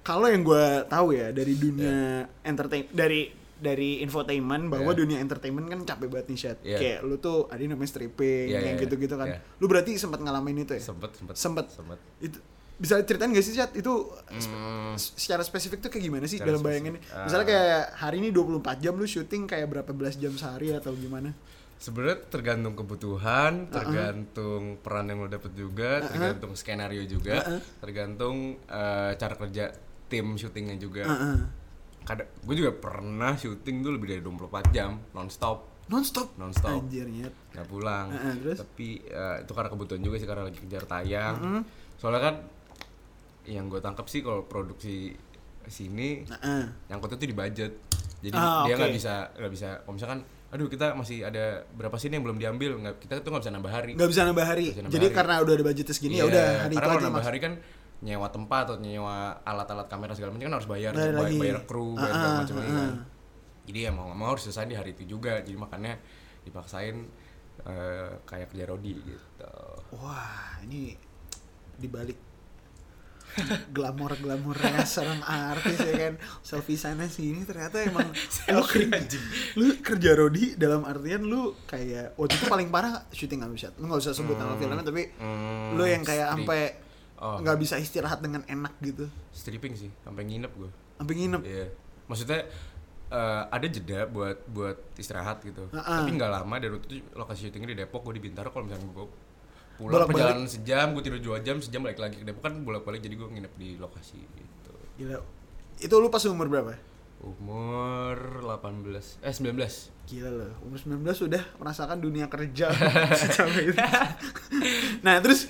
kalau yang gue tahu ya dari dunia entertain dari dari infotainment bahwa Yeah. dunia entertainment kan capek banget nih Syed. Yeah. Kayak lu tuh ada namanya stripping, Yeah, yang yeah, gitu-gitu kan. yeah. Lu berarti sempat ngalamin itu ya? sempet sempet Sempet. sempet Itu bisa ceritain gak sih Syed? Itu Hmm. s- secara spesifik tuh kayak gimana sih Secara dalam spesifik. bayangannya? Ah. Misalnya kayak hari ini 24 jam lu syuting kayak berapa belas jam sehari atau gimana? Sebenarnya tergantung kebutuhan, tergantung peran yang lo dapet juga, tergantung skenario juga, tergantung eh, cara kerja tim syutingnya juga. Heeh. Kadang gue juga pernah syuting tuh lebih dari 24 jam nonstop, Non-stop. nonstop, Anjir nyet. nggak pulang. Terus? Tapi eh, itu karena kebutuhan juga sih karena lagi kejar tayang. Soalnya kan yang gue tangkap sih kalau produksi sini Heeh. nyangkutnya tuh di budget. Jadi Ah, dia nggak bisa nggak bisa kalau misalkan aduh kita masih ada berapa sini yang belum diambil? Nggak kita tuh nggak bisa nambah hari. Nggak bisa nambah hari. Bisa nambah Jadi hari. karena udah ada budget segini ya Iya, udah hari itu karena kalau aja nambah hari kan nyewa tempat atau nyewa alat-alat kamera segala macam kan harus bayar Bayar bay- lagi. bayar kru bayar Ah, segala macam lagi kan. Jadi ya mau nggak mau harus selesai di hari itu juga. Jadi makanya dipaksain eh, kayak kerja Rodi gitu. Wah, ini dibalik glamor glamornya seorang artis ya kan. Selfie sana sini ternyata emang lu, kerja, lu kerja Rodi dalam artian lu kayak waktu itu paling parah syuting nggak bisa lu nggak usah sebut nama filmnya tapi Hmm, lu yang kayak sampai Oh. nggak bisa istirahat dengan enak gitu. Stripping sih sampai nginep gue sampai nginep? Iya. Maksudnya eh, ada jeda buat buat istirahat gitu. Ah, ah. Tapi nggak lama dari waktu itu lokasi syutingnya di Depok, gue di Bintaro. Kalau misalnya gue pulang Bolak-balik. perjalanan sejam, gue tidur dua jam, sejam balik lagi ke Depok kan bolak-balik jadi gue nginep di lokasi gitu. gila itu lu pas umur berapa Umur 18 eh 19. Gila loh, umur 19 sudah merasakan dunia kerja itu. Nah terus,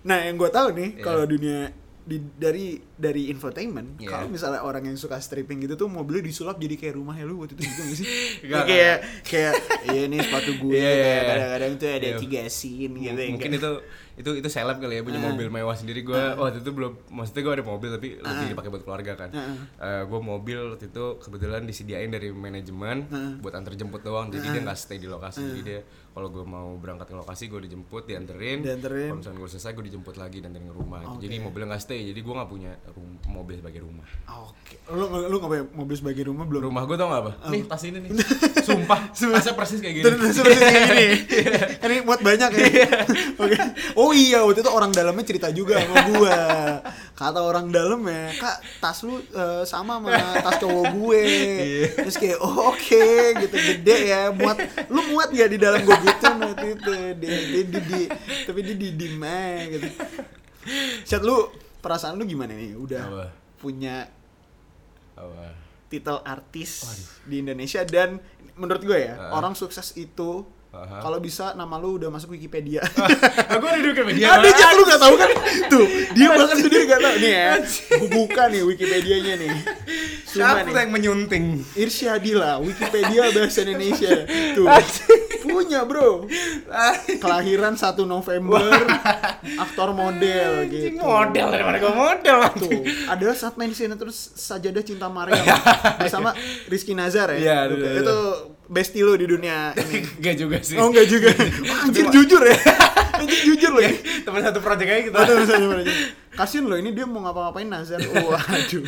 nah yang gue tahu nih Iya. kalau dunia di, dari dari infotainment, Iya. kalau misalnya orang yang suka stripping gitu tuh mobilnya disulap jadi kayak rumahnya lu waktu itu juga gak sih? Enggak, kayak kayak iya nih sepatu gue Iya, iya, iya. kadang-kadang tuh ada Iya. tiga scene gitu ya, mungkin itu itu itu seleb kali ya punya Ah. mobil mewah sendiri gue waktu itu belum maksudnya gue ada mobil tapi lebih Ah. dipakai buat keluarga kan Ah. gue mobil waktu itu kebetulan disediain dari manajemen Ah. buat antar jemput doang jadi dia nggak stay di lokasi jadi dia kalau gue mau berangkat ke lokasi gue dijemput dianterin Dianterin. kalau misalnya gue selesai gue dijemput lagi dianterin ke rumah gitu. jadi mobilnya nggak stay jadi gue nggak punya rum- mobil sebagai rumah Oke, lu lu nggak punya mobil sebagai rumah belum? rumah gue tau gak apa nih tas ini nih sumpah tasnya persis kayak gini Dan seperti kayak gini. Ini muat banyak ya. Oke. Oh iya, waktu itu orang dalamnya cerita juga sama gua. Kata orang dalam ya, "Kak, tas lu eh, sama sama tas cowok gue." Terus kayak, "Oh, oke." gitu gede ya. Muat lu muat gak di dalam gua gitu waktu itu. Di, di, di, di- tapi dia di di gitu. Chat lu perasaan lu gimana nih? Udah Apa? punya apa titel artis di Indonesia dan menurut gue ya Ah. orang sukses itu kalau bisa nama lu udah masuk Wikipedia. aku udah duduk media Ada aja lu gak tahu kan? Tuh, dia bahkan sendiri gak tahu nih ya. Gua buka nih Wikipedianya nih. Cuma siapa nih. yang menyunting Irsyadila, Wikipedia bahasa Indonesia. Tuh. Punya, Bro. Kelahiran 1 November, aktor model gitu. model daripada gue model Tuh, ada saat main sinetron Sajadah Cinta Maryam bersama Rizky Nazar ya. Iya, iya. Itu besti lo di dunia ini. Gak juga sih Oh enggak juga. Wah, anjir jujur ya. Anjir jujur loh ya. teman satu project aja kita Aduh, misalnya, misalnya. Kasian loh ini dia mau ngapa-ngapain Nazar. Waduh.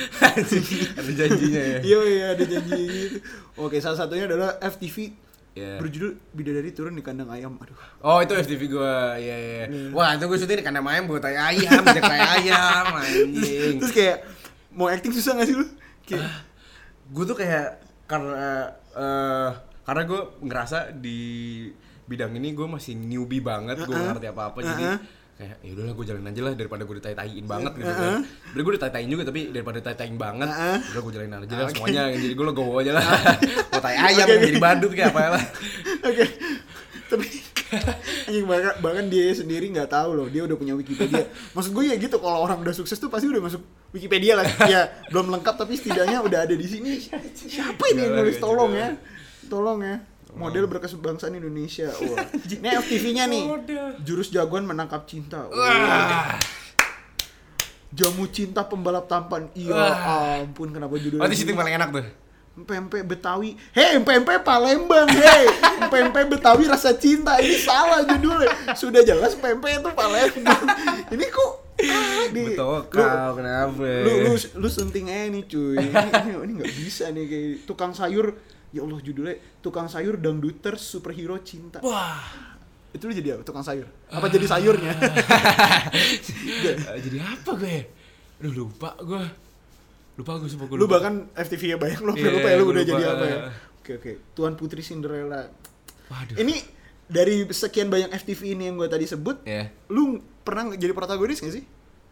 ada janjinya ya Iya iya ada janji gitu. Oke, salah satunya adalah FTV Iya. berjudul Bidadari turun di kandang ayam. Aduh. Oh itu FTV gue, iya iya. Wah itu gue syuting di kandang ayam buat tai ayam, bijak tai ayam, anjing. Terus kayak mau acting susah gak sih lu? Kayak Gue tuh kayak karena eh karena gue ngerasa di bidang ini gue masih newbie banget, gue Uh-uh. ngerti apa apa, jadi Uh-uh. Kayak ya udahlah gue jalanin aja lah daripada gue ditai-taiin banget gitu Uh-uh. kan. Gue ditai-taiin juga tapi daripada ditai-taiin banget, Uh-uh. udah gue jalanin aja lah Oke. semuanya. Jadi gue legowo aja lah. Mau tai ayam, oke. jadi badut kayak apa lah. Oke. Tapi anjing bahkan, bahkan dia sendiri nggak tahu loh dia udah punya Wikipedia. Maksud gue ya gitu kalau orang udah sukses tuh pasti udah masuk Wikipedia lah. Ya belum lengkap tapi setidaknya udah ada di sini. Siapa ini yang nulis tolong juga. ya? Tolong ya. Model berkesebangsaan Indonesia. Wah. Ini FTV-nya nih. Jurus jagoan menangkap cinta. Wah. Jamu cinta pembalap tampan. Iya ampun kenapa judulnya? Oh itu syuting paling enak tuh. Pempek Betawi. Hei, pempek Palembang. Hei, pempek Betawi rasa cinta. Ini salah judulnya. Sudah jelas pempek itu Palembang. Ini kok ah, di Betul lu, kau kenapa? lu, lu, lu sunting aja nih cuy. Ini ini, ini nggak bisa nih kayak tukang sayur. Ya Allah judulnya tukang sayur dangduter superhero cinta. Wah. Itu lu jadi apa? Tukang sayur. Apa jadi sayurnya? Eh, jadi apa gue? Aduh lupa gue. Lupa gue sumpah gue. lu lupa. bahkan FTV ya bayang lu Iya, lupa ya lu udah lupa. jadi apa ya. Oke oke. Tuan Putri Cinderella. Waduh. Ini dari sekian banyak FTV ini yang gue tadi sebut, Ya. lu pernah jadi protagonis gak sih?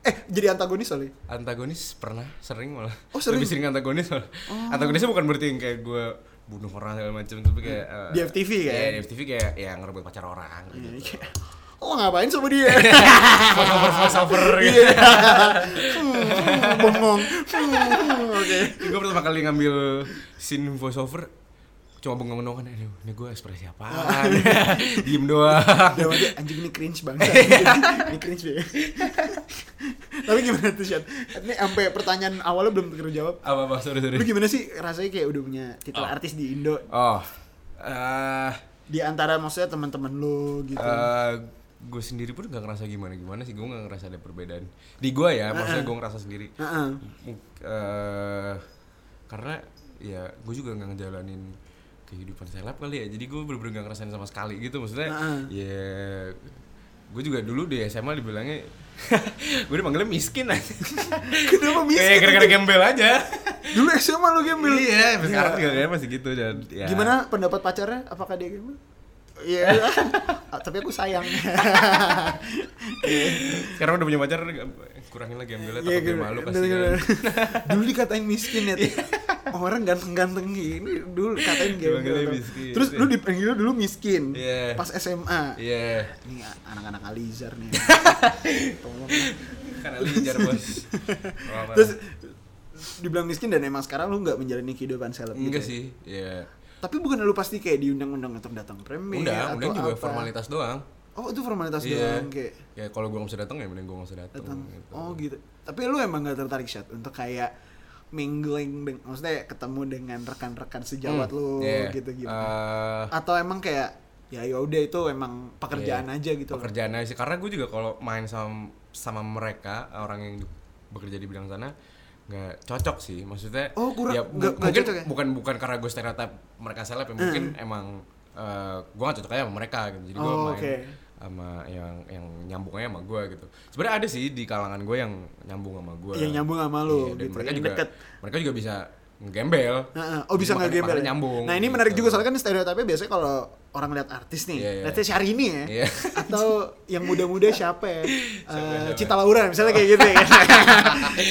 Eh, jadi antagonis soalnya. Antagonis pernah sering malah. Oh, sering? Lebih sering antagonis malah. Antagonisnya bukan berarti yang kayak gue bunuh orang segala macam tapi kayak eh, Di FTV? Iya, di FTV kayak ya ngerebut pacar orang gitu. Oh ngapain sama dia? Voiceover voiceover gitu. Iya. Hmm, hmm, Bengong. Oke. gue pertama kali ngambil scene voiceover cuma bengong doang kan aduh ini gue ekspresi apaan diem doang Dalam hati, anjing ini cringe banget. ini cringe ya. Tapi gimana tuh Syat? Ini sampai pertanyaan awalnya belum terjawab. apa apa sorry sorry Lu gimana sih rasanya kayak udah punya titel Oh. artis di Indo? oh eh Di antara maksudnya teman-teman lu gitu. eh, gue sendiri pun gak ngerasa gimana gimana sih gue gak ngerasa ada perbedaan di gue ya maksudnya gue ngerasa sendiri Heeh. Mung- eh, karena ya gue juga nggak ngejalanin kehidupan seleb kali ya jadi gue bener-bener gak ngerasain sama sekali gitu maksudnya Heeh. ya gue juga dulu di SMA dibilangnya gue dipanggilnya miskin aja Kenapa miskin? kayak gara-gara gembel aja Dulu SMA lu gembel. iya sampai sekarang juga masih gitu dan ya. Gimana pendapat pacarnya? Apakah dia gembel? Iya. Ah, Tapi aku sayang. sekarang udah punya pacar kurangin lagi gembelnya Iya, takut gitu. malu Gitu, gitu. Dulu dikatain miskin ya. Orang ganteng-ganteng gini dulu katain gembel. Miskin. Terus lu dipanggil dulu miskin. Iya. Pas SMA. iya Ini anak-anak Alizar nih. Tolong. karena lijar bos. Terus dibilang miskin dan emang sekarang lu nggak menjalani kehidupan seleb gitu. enggak ya? sih ya Tapi bukan lu pasti kayak diundang-undang untuk datang premier undang atau undang juga apa? formalitas doang Oh, itu formalitas Iya. doang kayak ya kalau gue nggak bisa datang ya mending gue nggak usah datang gitu. Oh, gitu. Tapi lu emang gak tertarik chat untuk kayak mingling deng- maksudnya ketemu dengan rekan-rekan sejawat Hmm, lu iya. gitu gitu. Eh, Atau emang kayak ya yaudah itu emang pekerjaan Iya. aja gitu. loh. pekerjaan aja sih karena gue juga kalau main sama sama mereka orang yang bekerja di bidang sana nggak cocok sih maksudnya Oh, kurang- ya, nggak mungkin cocok ya? bukan bukan karena gue stereotip mereka seleb ya mungkin emang eh, gue gak cocok aja sama mereka gitu jadi gue Oh, main oke. sama yang yang nyambungnya sama gue gitu sebenarnya ada sih di kalangan gue yang nyambung sama gue Yang nyambung sama lu, Iya, dan gitu, mereka yang juga deket. mereka juga bisa ngegembel Heeh. Oh bisa nggak gembel? ya? nyambung Nah ini menarik gitu. juga soalnya kan stereotipnya biasanya kalau orang lihat artis nih, Iya, iya. let's say Syahrini ya, Iya. atau yang muda-muda siapa ya, Eh, siapa? Cita Laura misalnya kayak gitu ya,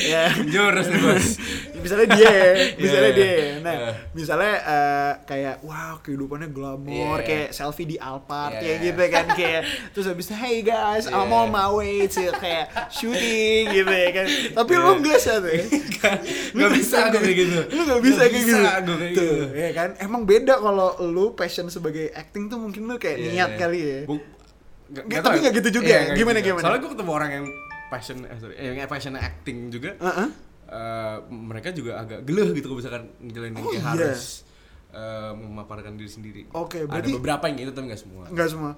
ya. jurus nih bos misalnya dia, ya, misalnya Iya, iya. dia. Nah, Iya. misalnya eh, kayak wow kehidupannya glamor, Iya. kayak selfie di Alphard Iya. kayak gitu kan, kayak terus habis itu hey guys, I'm Iya. on my way to kayak shooting gitu ya kan. Tapi Iya. lu enggak sih tuh. ya? Nggak bisa gue kayak gitu. Lu gak bisa Nggak kayak bisa gitu. gue kayak Tuh, gitu. ya kan? Emang beda kalau lu passion sebagai acting tuh mungkin lu kayak Iya, niat iya. kali ya. Bu- nggak- Nggak, nggak tapi nggak gitu juga. Iya, nggak Gimana, gitu. gimana? Soalnya gue ketemu orang yang passion, eh, sorry, eh, yang passion acting juga. Heeh. eh, mereka juga agak geleh gitu kalau misalkan ngejalanin Oh, kayak iya. harus eh, memaparkan diri sendiri. Oke, Ada berarti- beberapa yang gitu tapi nggak semua. Enggak semua.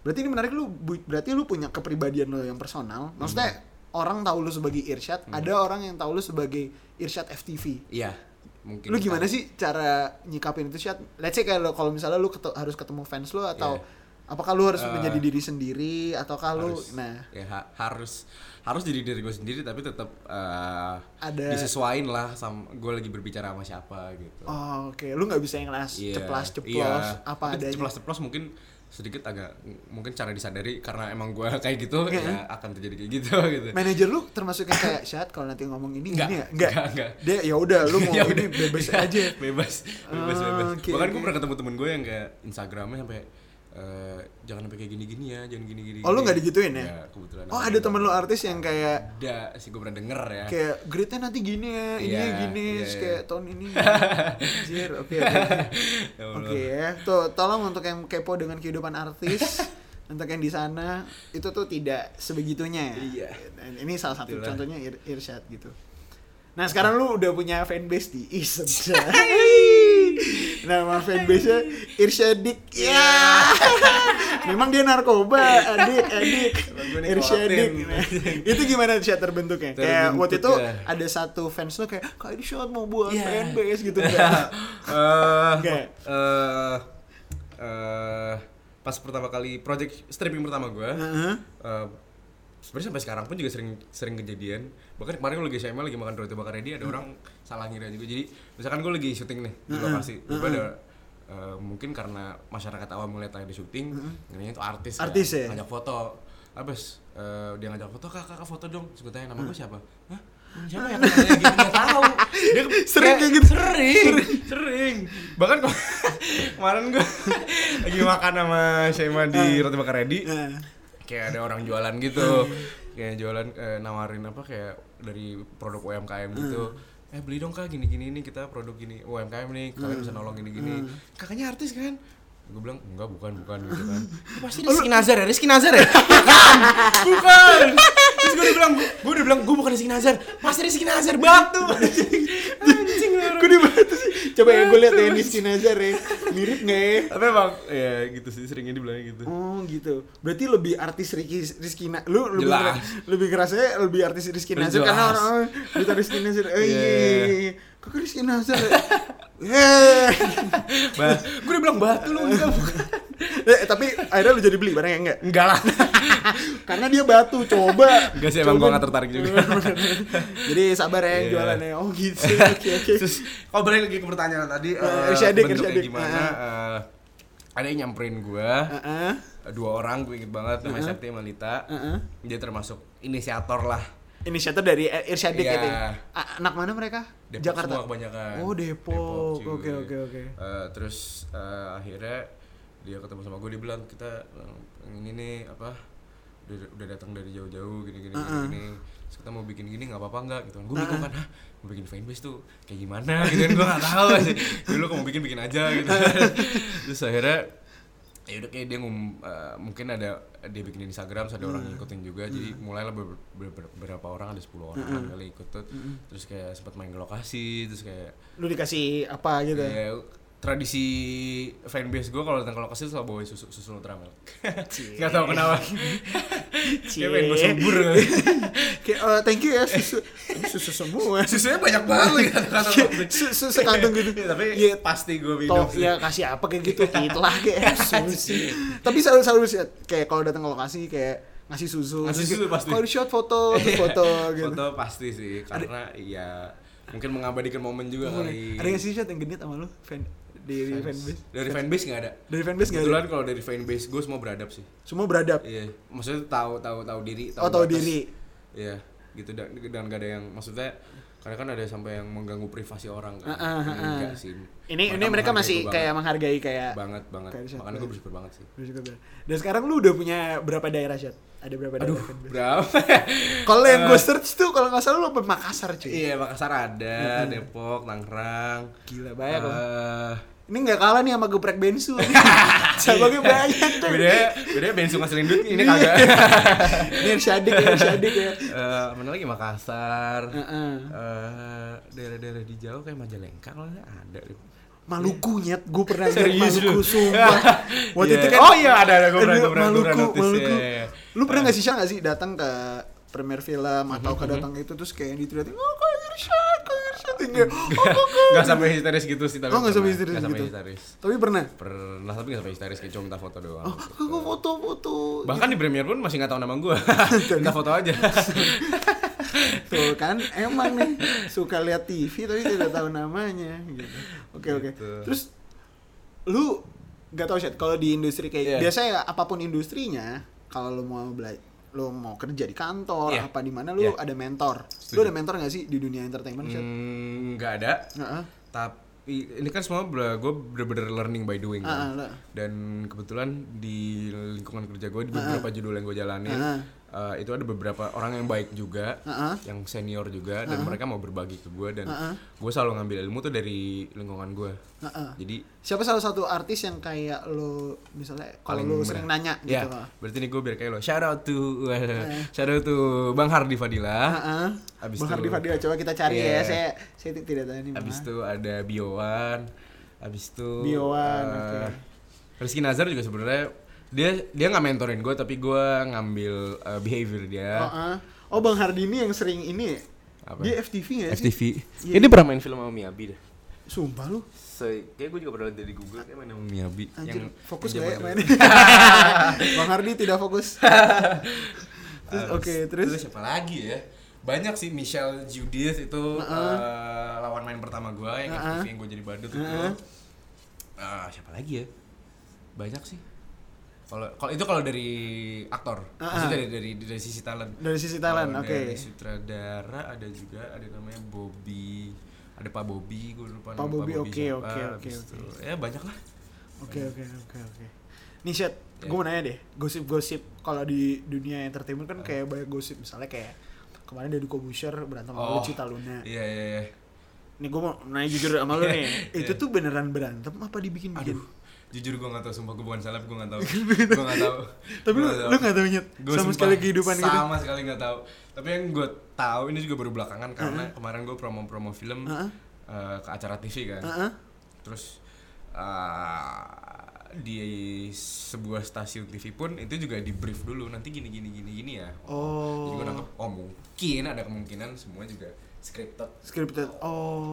Berarti ini menarik lu berarti lu punya kepribadian lu yang personal. Maksudnya orang tahu lu sebagai Irsyad, ada orang yang tahu lu sebagai Irsyad FTV. Iya, mungkin. Lu gimana sih cara nyikapin itu Syad? Let's say kayak lo- kalau misalnya lu ketu- harus ketemu fans lu atau Iya. apakah lu harus Eh, menjadi diri sendiri ataukah lu Harus, nah ya ha- harus harus jadi diri gue sendiri tapi tetap eh, Ada- disesuaiin lah sama gue lagi berbicara sama siapa gitu. Oh, oke. Lu nggak bisa yang kelas Iya, ceplas ceplos iya. apa Tapi adanya. Ceplos-ceplos mungkin sedikit agak mungkin cara disadari karena emang gue kayak gitu Iya. ya akan terjadi kayak gitu gitu. Manajer lu termasuk yang kayak Syad kalau nanti ngomong ini Enggak, gini ya? Enggak. enggak, enggak. Dia ya udah lu mau Ya ini bebas aja. bebas, bebas, bebas. oke, Bahkan gue pernah ketemu temen gue yang kayak Instagramnya sampai eh, jangan sampai kayak gini-gini ya, jangan gini-gini. Oh, lu nggak digituin ya? Kebetulan. Oh, ada temen lu artis yang kayak Ada sih gue pernah denger ya. kayak grade-nya nanti gini ya, ini Iya, gini, iya, terus iya. kayak tahun ini. Anjir, oke oke. Ya. Oke ya. Tuh, tolong untuk yang kepo dengan kehidupan artis untuk yang di sana itu tuh tidak sebegitunya ya. Iya. Dan ini salah satu Itulah. contohnya Ir Irsyad gitu. Nah sekarang lu udah punya fanbase di Isebja. Nama fanbase-nya Irsyadik. Ya. Memang dia narkoba, adik, adik. Irsyadik. Nah, itu gimana Irsyad terbentuknya? kayak Terbentuk waktu itu ya. ada satu fans lu kayak, Kak Irsyad mau buat Iya. fanbase gitu enggak? Enggak. eh, eh, pas pertama kali project stripping pertama gue, Heeh. eh, sebenarnya sampai sekarang pun juga sering sering kejadian. Bahkan kemarin gue lagi SMA lagi makan roti bakar ready ada orang salah ngira juga. Jadi misalkan gue lagi syuting nih di lokasi, tiba ada eh, mungkin karena masyarakat awam melihat ada syuting, ngiranya itu artis, kan, Artis ya? ngajak foto. Abis eh, dia ngajak foto, kak, kak, foto dong. Terus tanya nama gue siapa? Hah? Siapa ya? Namanya gitu nggak tahu. Dia Sering kayak gitu? Sering, sering. Bahkan kok kemarin gue lagi makan sama Shema di roti bakar ready. Kayak ada orang jualan gitu. Kayak jualan eh, nawarin apa kayak dari produk UMKM gitu. Eh beli dong kak gini gini nih kita produk gini UMKM nih kalian bisa nolong gini gini kakaknya artis kan? Gue bilang enggak bukan bukan gitu kan. "Ya, pasti Rizky Nazar ya? Rizky Nazar ya? Bukan bukan. Terus gue udah bilang gue udah bilang gue bukan Rizky Nazar. Pasti Rizky Nazar batu Kok sih? Coba ya gue liat ya Rizky Nazar ya. Mirip nggak ya? Tapi emang ya gitu sih seringnya dibilangnya gitu. Oh gitu. Berarti lebih artis Rizky Rizky Na- lu lebih Jelas. ngera- lebih ngerasanya lebih artis Rizky. Nazar karena orang-orang kita Rizky Nazar. Oh iya. Iya. iya, iya. Kok Rizky Nazar? ya? Bah, gue udah bilang batu lu enggak bukan. Eh, tapi akhirnya lu jadi beli barangnya enggak? Enggak lah. Karena dia batu, coba. Enggak sih emang gue gak tertarik juga. Jadi sabar ya yang Iya. jualannya. Oh gitu. Oke oke. Terus kalau balik lagi ke pertanyaan tadi Irsyadik, bentuknya gimana? eh, ada yang nyamperin gue dua orang gue inget banget namanya Septi sama Lita dia termasuk inisiator lah Inisiator dari Irsyadik Iya. gitu. A- Anak mana mereka? Depok Jakarta. semua kebanyakan Oh, Depok. Oke, oke, oke. Eh, terus eh, akhirnya dia ketemu sama gue dia bilang kita eh, ini nih apa udah, udah datang dari jauh-jauh gini gini gini, gini terus kita mau bikin gini nggak apa-apa nggak gitu kan gue bingung kan Hah, mau bikin fanbase tuh kayak gimana gitu kan gue nggak tahu sih dulu mau bikin bikin aja gitu terus akhirnya ya udah kayak dia ngum, eh, mungkin ada dia bikin Instagram ada orang yang ngikutin juga. Jadi mulailah ber- ber- ber- beberapa orang ada 10 orang kan kali ikut tuh. Terus kayak sempat main ke lokasi terus kayak Lu dikasih apa gitu? ya, tradisi fanbase gue kalau datang ke lokasi selalu bawa susu susu Nutramilk nggak tahu kenapa kayak pengen gue subur Kayak oh, thank you ya susu. Susu semua. susunya banyak banget kata susu sekantong gitu. tapi Iya, pasti gue minum Toh ya kasih apa kayak gitu kitlah kayak susu. Tapi selalu selalu sih, kayak kalau datang ke lokasi kayak ngasih susu. Ngasih susu pasti. Kalau di shot foto, terus foto gitu. foto pasti sih karena ya mungkin mengabadikan momen juga kali Ada yang sih shot yang genit sama lu? Fan di fanbase. dari fanbase nggak ada Dari fanbase nggak ada? kalau dari fanbase gue semua beradab sih Semua beradab. iya maksudnya tahu tahu tahu diri Oh, tahu diri. iya gitu dan dan gak ada yang maksudnya karena kan ada sampai yang mengganggu privasi orang kan Ah, ah, ah, ah. enggak sih Ini ini mereka masih kayak menghargai kayak banget banget kayak makanya gue bersyukur banget sih Bersyukur banget. Dan sekarang lu udah punya berapa daerah shot? Ada berapa daerah aduh fanbase? berapa Kalau yang gue search tuh kalau nggak salah lu apa Makassar cuy. iya Makassar ada Depok Tangerang Gila banyak loh. Ini nggak kalah nih sama geprek bensu. Cabangnya banyak tuh. bedanya bedanya bensu ngasilin duit ini kagak Ini Irsyadik ya, Irsyadik ya. Eh, mana lagi Makassar Heeh. eh daerah-daerah di Jawa kayak Majalengka kalau ada. Maluku nyet, gue pernah Serius Maluku lu? sumpah. Waktu Iya. itu kan Oh iya, ada, ada, gua pernah- pernah- gua pernah Maluku, Maluku. iya, iya. Lu pernah nggak sih Syah nggak sih datang ke premier film atau Mhm, ke datang itu terus kayak diteratin, oh kok kok. Nggak sampai histeris gitu sih tapi Oh, nggak sampai histeris gitu. histeris Tapi pernah. pernah tapi nggak sampai histeris kayak cuma minta foto doang Oh, kok foto-foto. bahkan di premier pun masih nggak tahu nama gue minta foto aja Tuh kan emang nih suka lihat TV tapi tidak tahu namanya gitu. Oke oke. Gitu. Terus lu gak tau sih kalau di industri kayak Iya. biasanya apa pun industrinya kalau lu mau belajar lu mau kerja di kantor Iya. apa di mana lu Iya. ada mentor. Lu Setuju. ada mentor gak sih di dunia entertainment? Hmm, nggak ada Heeh. tapi ini kan semua gue bener-bener learning by doing Ah, kan. dan kebetulan di lingkungan kerja gue di beberapa judul yang gue jalanin Ah. Eh, itu ada beberapa orang yang baik juga ah. yang senior juga dan mereka mau berbagi ke gue dan ah. gue selalu ngambil ilmu tuh dari lingkungan gue Heeh. jadi Siapa salah satu artis yang kayak lu misalnya kalau bener. sering nanya ya gitu loh. berarti nih gue biar kayak lo shout out to shout out to bang Hardi Fadila Heeh. Abis Bang Hardi Fadila coba kita cari Iya. ya. Saya saya ti- tidak tahu ini. abis itu ada Biowan abis itu Biowan, eh, oke. Rizky Nazar juga sebenarnya dia dia nggak mentorin gue tapi gue ngambil eh, behavior dia Oh, ah. oh Bang Hardi ini yang sering ini ya? Apa? Dia FTV ya sih? FTV Iya. ini pernah main film sama Miyabi deh Sumpah lu. so, kayak gue juga pernah lihat dari Google kayak main sama Miyabi Anjir, yang fokus yang gak ya mainnya? Bang Hardi tidak fokus. terus oke, terus, siapa lagi ya banyak sih Michelle Judith itu eh, lawan main pertama gue yang Uh-uh. FTV yang gue jadi badut itu Uh-uh. Ah, siapa lagi ya banyak sih kalau kalau itu kalau dari aktor Uh-uh. maksudnya dari, dari dari sisi talent dari sisi talent, oke. dari sutradara ada juga ada namanya Bobby ada Pak Bobby gue lupa Pak Bobby, oke, oke, oke, oke. itu- ya banyak lah Oke oke oke oke. Nih Syed, Ya. gue mau nanya deh, gosip-gosip kalau di dunia entertainment kan kayak banyak gosip misalnya kayak kemarin Deddy Kobusher berantem sama Oh. Lucinta Luna. iya iya iya Nih gue mau nanya jujur sama lu nih, itu Iya. tuh beneran berantem apa dibikin-bikin? aduh jujur gue gak tau sumpah gue bukan salep gue gak tau gue gak tau Tapi lu, lu gak tau nyet Gua sama sumpah sekali kehidupan gitu? sama sekali nggak tahu tapi yang gue tahu ini juga baru belakangan karena kemarin gue promo promo film Heeh. eh, ke acara TV kan. Heeh. Terus eh, di sebuah stasiun TV pun itu juga di brief dulu nanti gini gini gini gini ya. Oh. Jadi gue nangkep oh mungkin ada kemungkinan semua juga scripted. scripted oh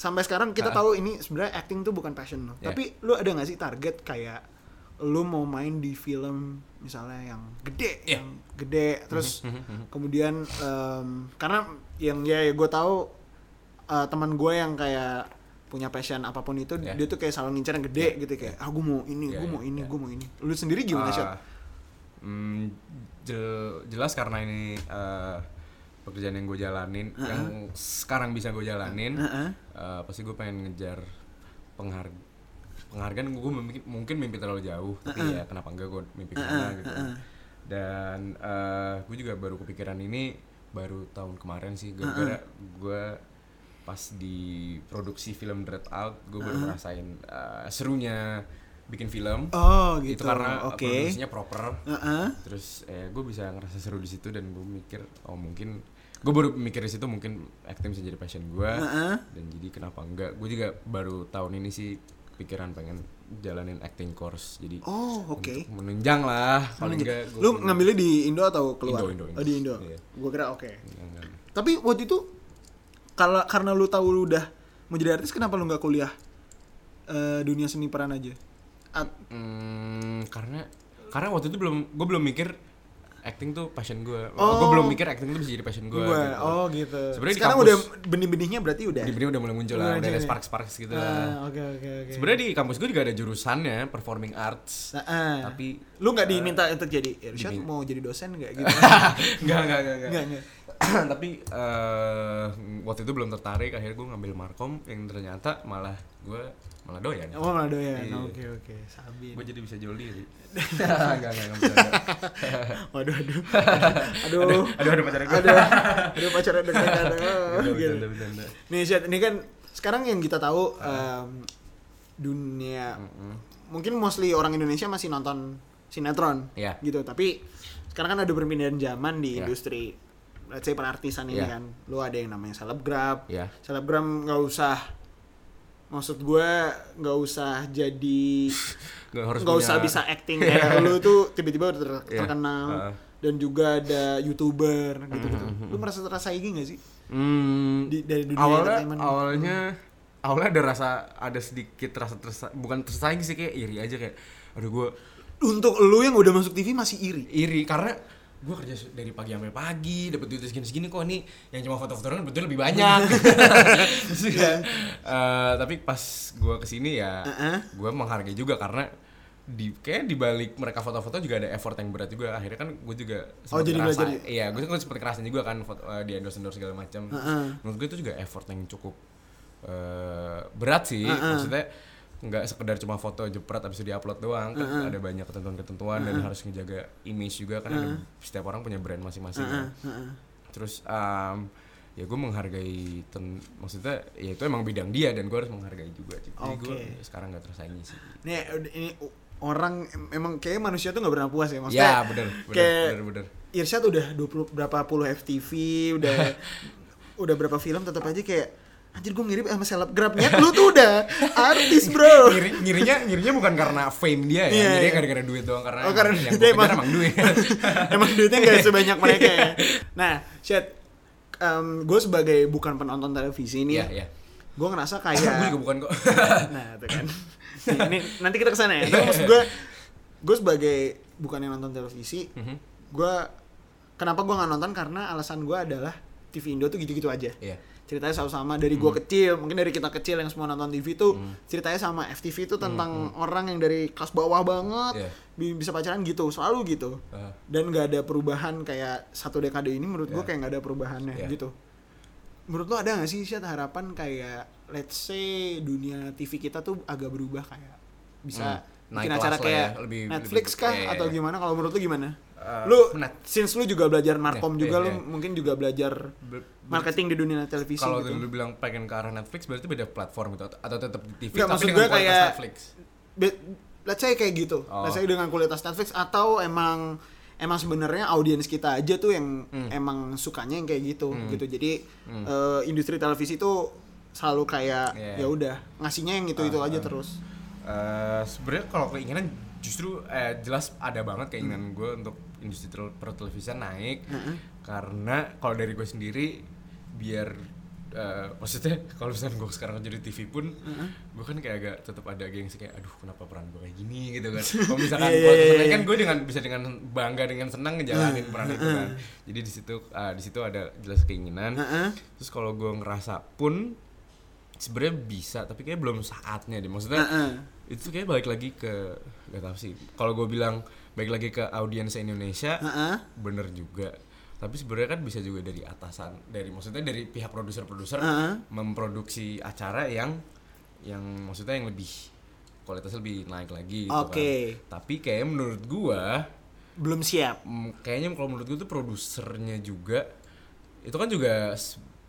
sampai sekarang kita Ah. tahu ini sebenarnya acting tuh bukan passion lo Ya. tapi lu ada nggak sih target kayak lu mau main di film misalnya yang gede Ya. yang gede terus kemudian em, karena yang ya, gue tahu eh, teman gue yang kayak punya passion apa pun itu Ya. dia tuh kayak selalu ngincer yang gede gitu kayak ah gue mau ini Ya, gue ya, mau ini ya. gue mau ini lu sendiri gimana sih Ah, hmm, jel- jelas karena ini eh, pekerjaan yang gue jalanin, yang sekarang bisa gue jalanin, Heeh. eh, pasti gue pengen ngejar penghar penghargaan gue mungkin, mungkin mimpi terlalu jauh, tapi ya kenapa enggak gue mimpi ke sana gitu. Dan gue juga baru kepikiran ini baru tahun kemarin sih, gara-gara gue pas di produksi film Dread Out, gue baru ngerasain eh, serunya bikin film oh gitu itu karena oke produksinya proper Heeh. terus eh, gue bisa ngerasa seru di situ dan gue mikir oh mungkin gue baru mikir di situ mungkin acting bisa jadi passion gue Heeh. dan jadi kenapa enggak gue juga baru tahun ini sih pikiran pengen jalanin acting course jadi oh oke untuk menunjang lah paling enggak gua lu ngambilnya di Indo atau keluar Indo, Indo, Indo. oh di Indo Iya. gue kira oke Jangan. Tapi waktu itu kalau karena lu tahu lu udah mau jadi artis kenapa lu nggak kuliah eh, dunia seni peran aja? At- Hmm, karena karena waktu itu belum gue belum mikir acting tuh passion gue Oh. gue belum mikir acting tuh bisa jadi passion gue gua, oh gitu. Sebenarnya Sekarang kampus- udah benih-benihnya berarti udah. di udah mulai muncul lah udah ada ya? sparks sparks gitu lah Ah, Oke oke oke. Sebenarnya di kampus gue juga ada jurusannya performing arts. Nah, ah. Tapi lu nggak diminta untuk jadi Irsyad dimin- mau jadi dosen nggak gitu? enggak enggak. Nggak nggak. Tapi eh, waktu itu belum tertarik akhirnya gue ngambil markom yang ternyata malah gue malah doyan. Oh malah doyan. Iya. Oke oke. Sabi. Gue jadi bisa jual diri. enggak enggak enggak. Waduh aduh. Aduh. Aduh ada pacarnya gue. Aduh. Aduh pacarnya dekat-dekat. Oh, Enggak, gitu. Nih Syed, ini kan sekarang yang kita tahu em, dunia Mm-mm. mungkin mostly orang Indonesia masih nonton sinetron Iya. gitu tapi sekarang kan ada perpindahan zaman di Iya. industri let's say perartisan ini Iya. kan lu ada yang namanya selebgram Iya. selebgram nggak usah maksud gue nggak usah jadi Nggak harus punya- usah bisa acting kayak lu tuh tiba-tiba udah ter- Iya. terkenal. Heeh. dan juga ada youtuber gitu-gitu. Lu merasa terasa iri gak sih? Hmm, di, dari dunia awalnya entertainment awalnya awalnya ada rasa ada sedikit rasa tersa bukan tersaing sih kayak iri aja kayak aduh gue untuk lu yang udah masuk TV masih iri? Iri karena gue kerja dari pagi sampai pagi dapat duit segini segini kok ini yang cuma foto-foto doang betul lebih banyak ya, eh, tapi pas gue ke sini ya Uh-uh. gue menghargai juga karena di kayak di balik mereka foto-foto juga ada effort yang berat juga akhirnya kan gue juga Oh, jadi ngerasa- belajar- iya gue kan sempet ngerasain juga kan foto, eh, di endorse endorse segala macam Uh-uh. menurut gue itu juga effort yang cukup eh, berat sih Uh-uh. maksudnya nggak sekedar cuma foto jepret habis itu diupload doang kan Uh-uh. ada banyak ketentuan-ketentuan dan harus menjaga image juga kan ada setiap orang punya brand masing-masing Heeh, kan. heeh. terus um, ya gue menghargai ten, maksudnya ya itu emang bidang dia dan gue harus menghargai juga jadi gue Oke. sekarang nggak tersaingi sih Nih, ini orang em- emang kayak manusia tuh nggak pernah puas ya ya maksudnya. bener bener kayak bener bener Irsyad udah 20 berapa puluh FTV, udah udah berapa film tetap aja kayak anjir gue mirip sama selebgram ya. Lu tuh udah artis, Bro. Ngiri, ngirinya ngirinya bukan karena fame dia ya Iya, ngirinya iya. gara-gara duit doang karena Oh, karena yang gue kejar emang- emang duit emang duitnya gak sebanyak mereka ya. Nah, Syed, gue sebagai bukan penonton televisi nih, Iya, iya. gue ngerasa gue kayak juga bukan kok nah itu kan ini nanti kita ke sana ya tapi maksud gue gue sebagai bukan yang nonton televisi Mhm. gue kenapa gue nggak nonton karena alasan gue adalah TV Indo tuh gitu-gitu aja iya ceritanya selalu sama dari gue kecil mungkin dari kita kecil yang semua nonton TV tuh ceritanya sama FTV itu tentang orang yang dari kelas bawah banget bi- bisa pacaran gitu selalu gitu. Ah. dan nggak ada perubahan kayak satu dekade ini menurut gue Iya. kayak nggak ada perubahannya Iya. gitu. Menurut lo ada nggak sih Syed harapan kayak let's say dunia TV kita tuh agak berubah kayak? Bisa Hmm, bikin acara lah kayak ya, lebih- Netflix lebih- kah iya, iya, atau iya. gimana? Kalau menurut lo gimana Eh, lu net- since lu juga belajar markom Iya, juga iya, lu iya. mungkin juga belajar Be- marketing di dunia televisi kalau gitu. lu bilang pengen ke arah Netflix berarti beda platform gitu atau- tetap di TV Nggak, tapi maksud dengan gue kualitas kayak- Netflix let's say kayak gitu. Oh. Let's say dengan kualitas Netflix atau emang emang sebenarnya audiens kita aja tuh yang Hmm. emang sukanya yang kayak gitu Hmm. gitu. Jadi Hmm. eh, industri televisi itu selalu kayak Iya. ya udah ngasihnya yang itu itu Ah, aja ah. terus Eh, sebenarnya kalau keinginan justru eh, jelas ada banget keinginan gue untuk industri tel- pertelevisian naik Heeh. karena kalau dari gue sendiri biar eh, maksudnya kalau misalnya gue sekarang kerja di TV pun gue kan kayak agak tetap ada gengsi kayak aduh kenapa peran gue kayak gini gitu kan kalau misalkan iya, misalnya iya. kan gue dengan bisa dengan bangga dengan senang ngejalanin peran itu kan jadi di situ eh, di situ ada jelas keinginan Heeh. terus kalau gue ngerasa pun sebenarnya bisa tapi kayak belum saatnya deh maksudnya Heeh. itu kayak balik lagi ke gak tau sih kalau gue bilang balik lagi ke audiens Indonesia Heeh. bener juga tapi sebenarnya kan bisa juga dari atasan dari maksudnya dari pihak produser-produser Heeh. memproduksi acara yang yang maksudnya yang lebih kualitasnya lebih naik lagi gitu Oke. kan tapi kayak menurut gua belum siap mm, kayaknya kalau menurut gua tuh produsernya juga itu kan juga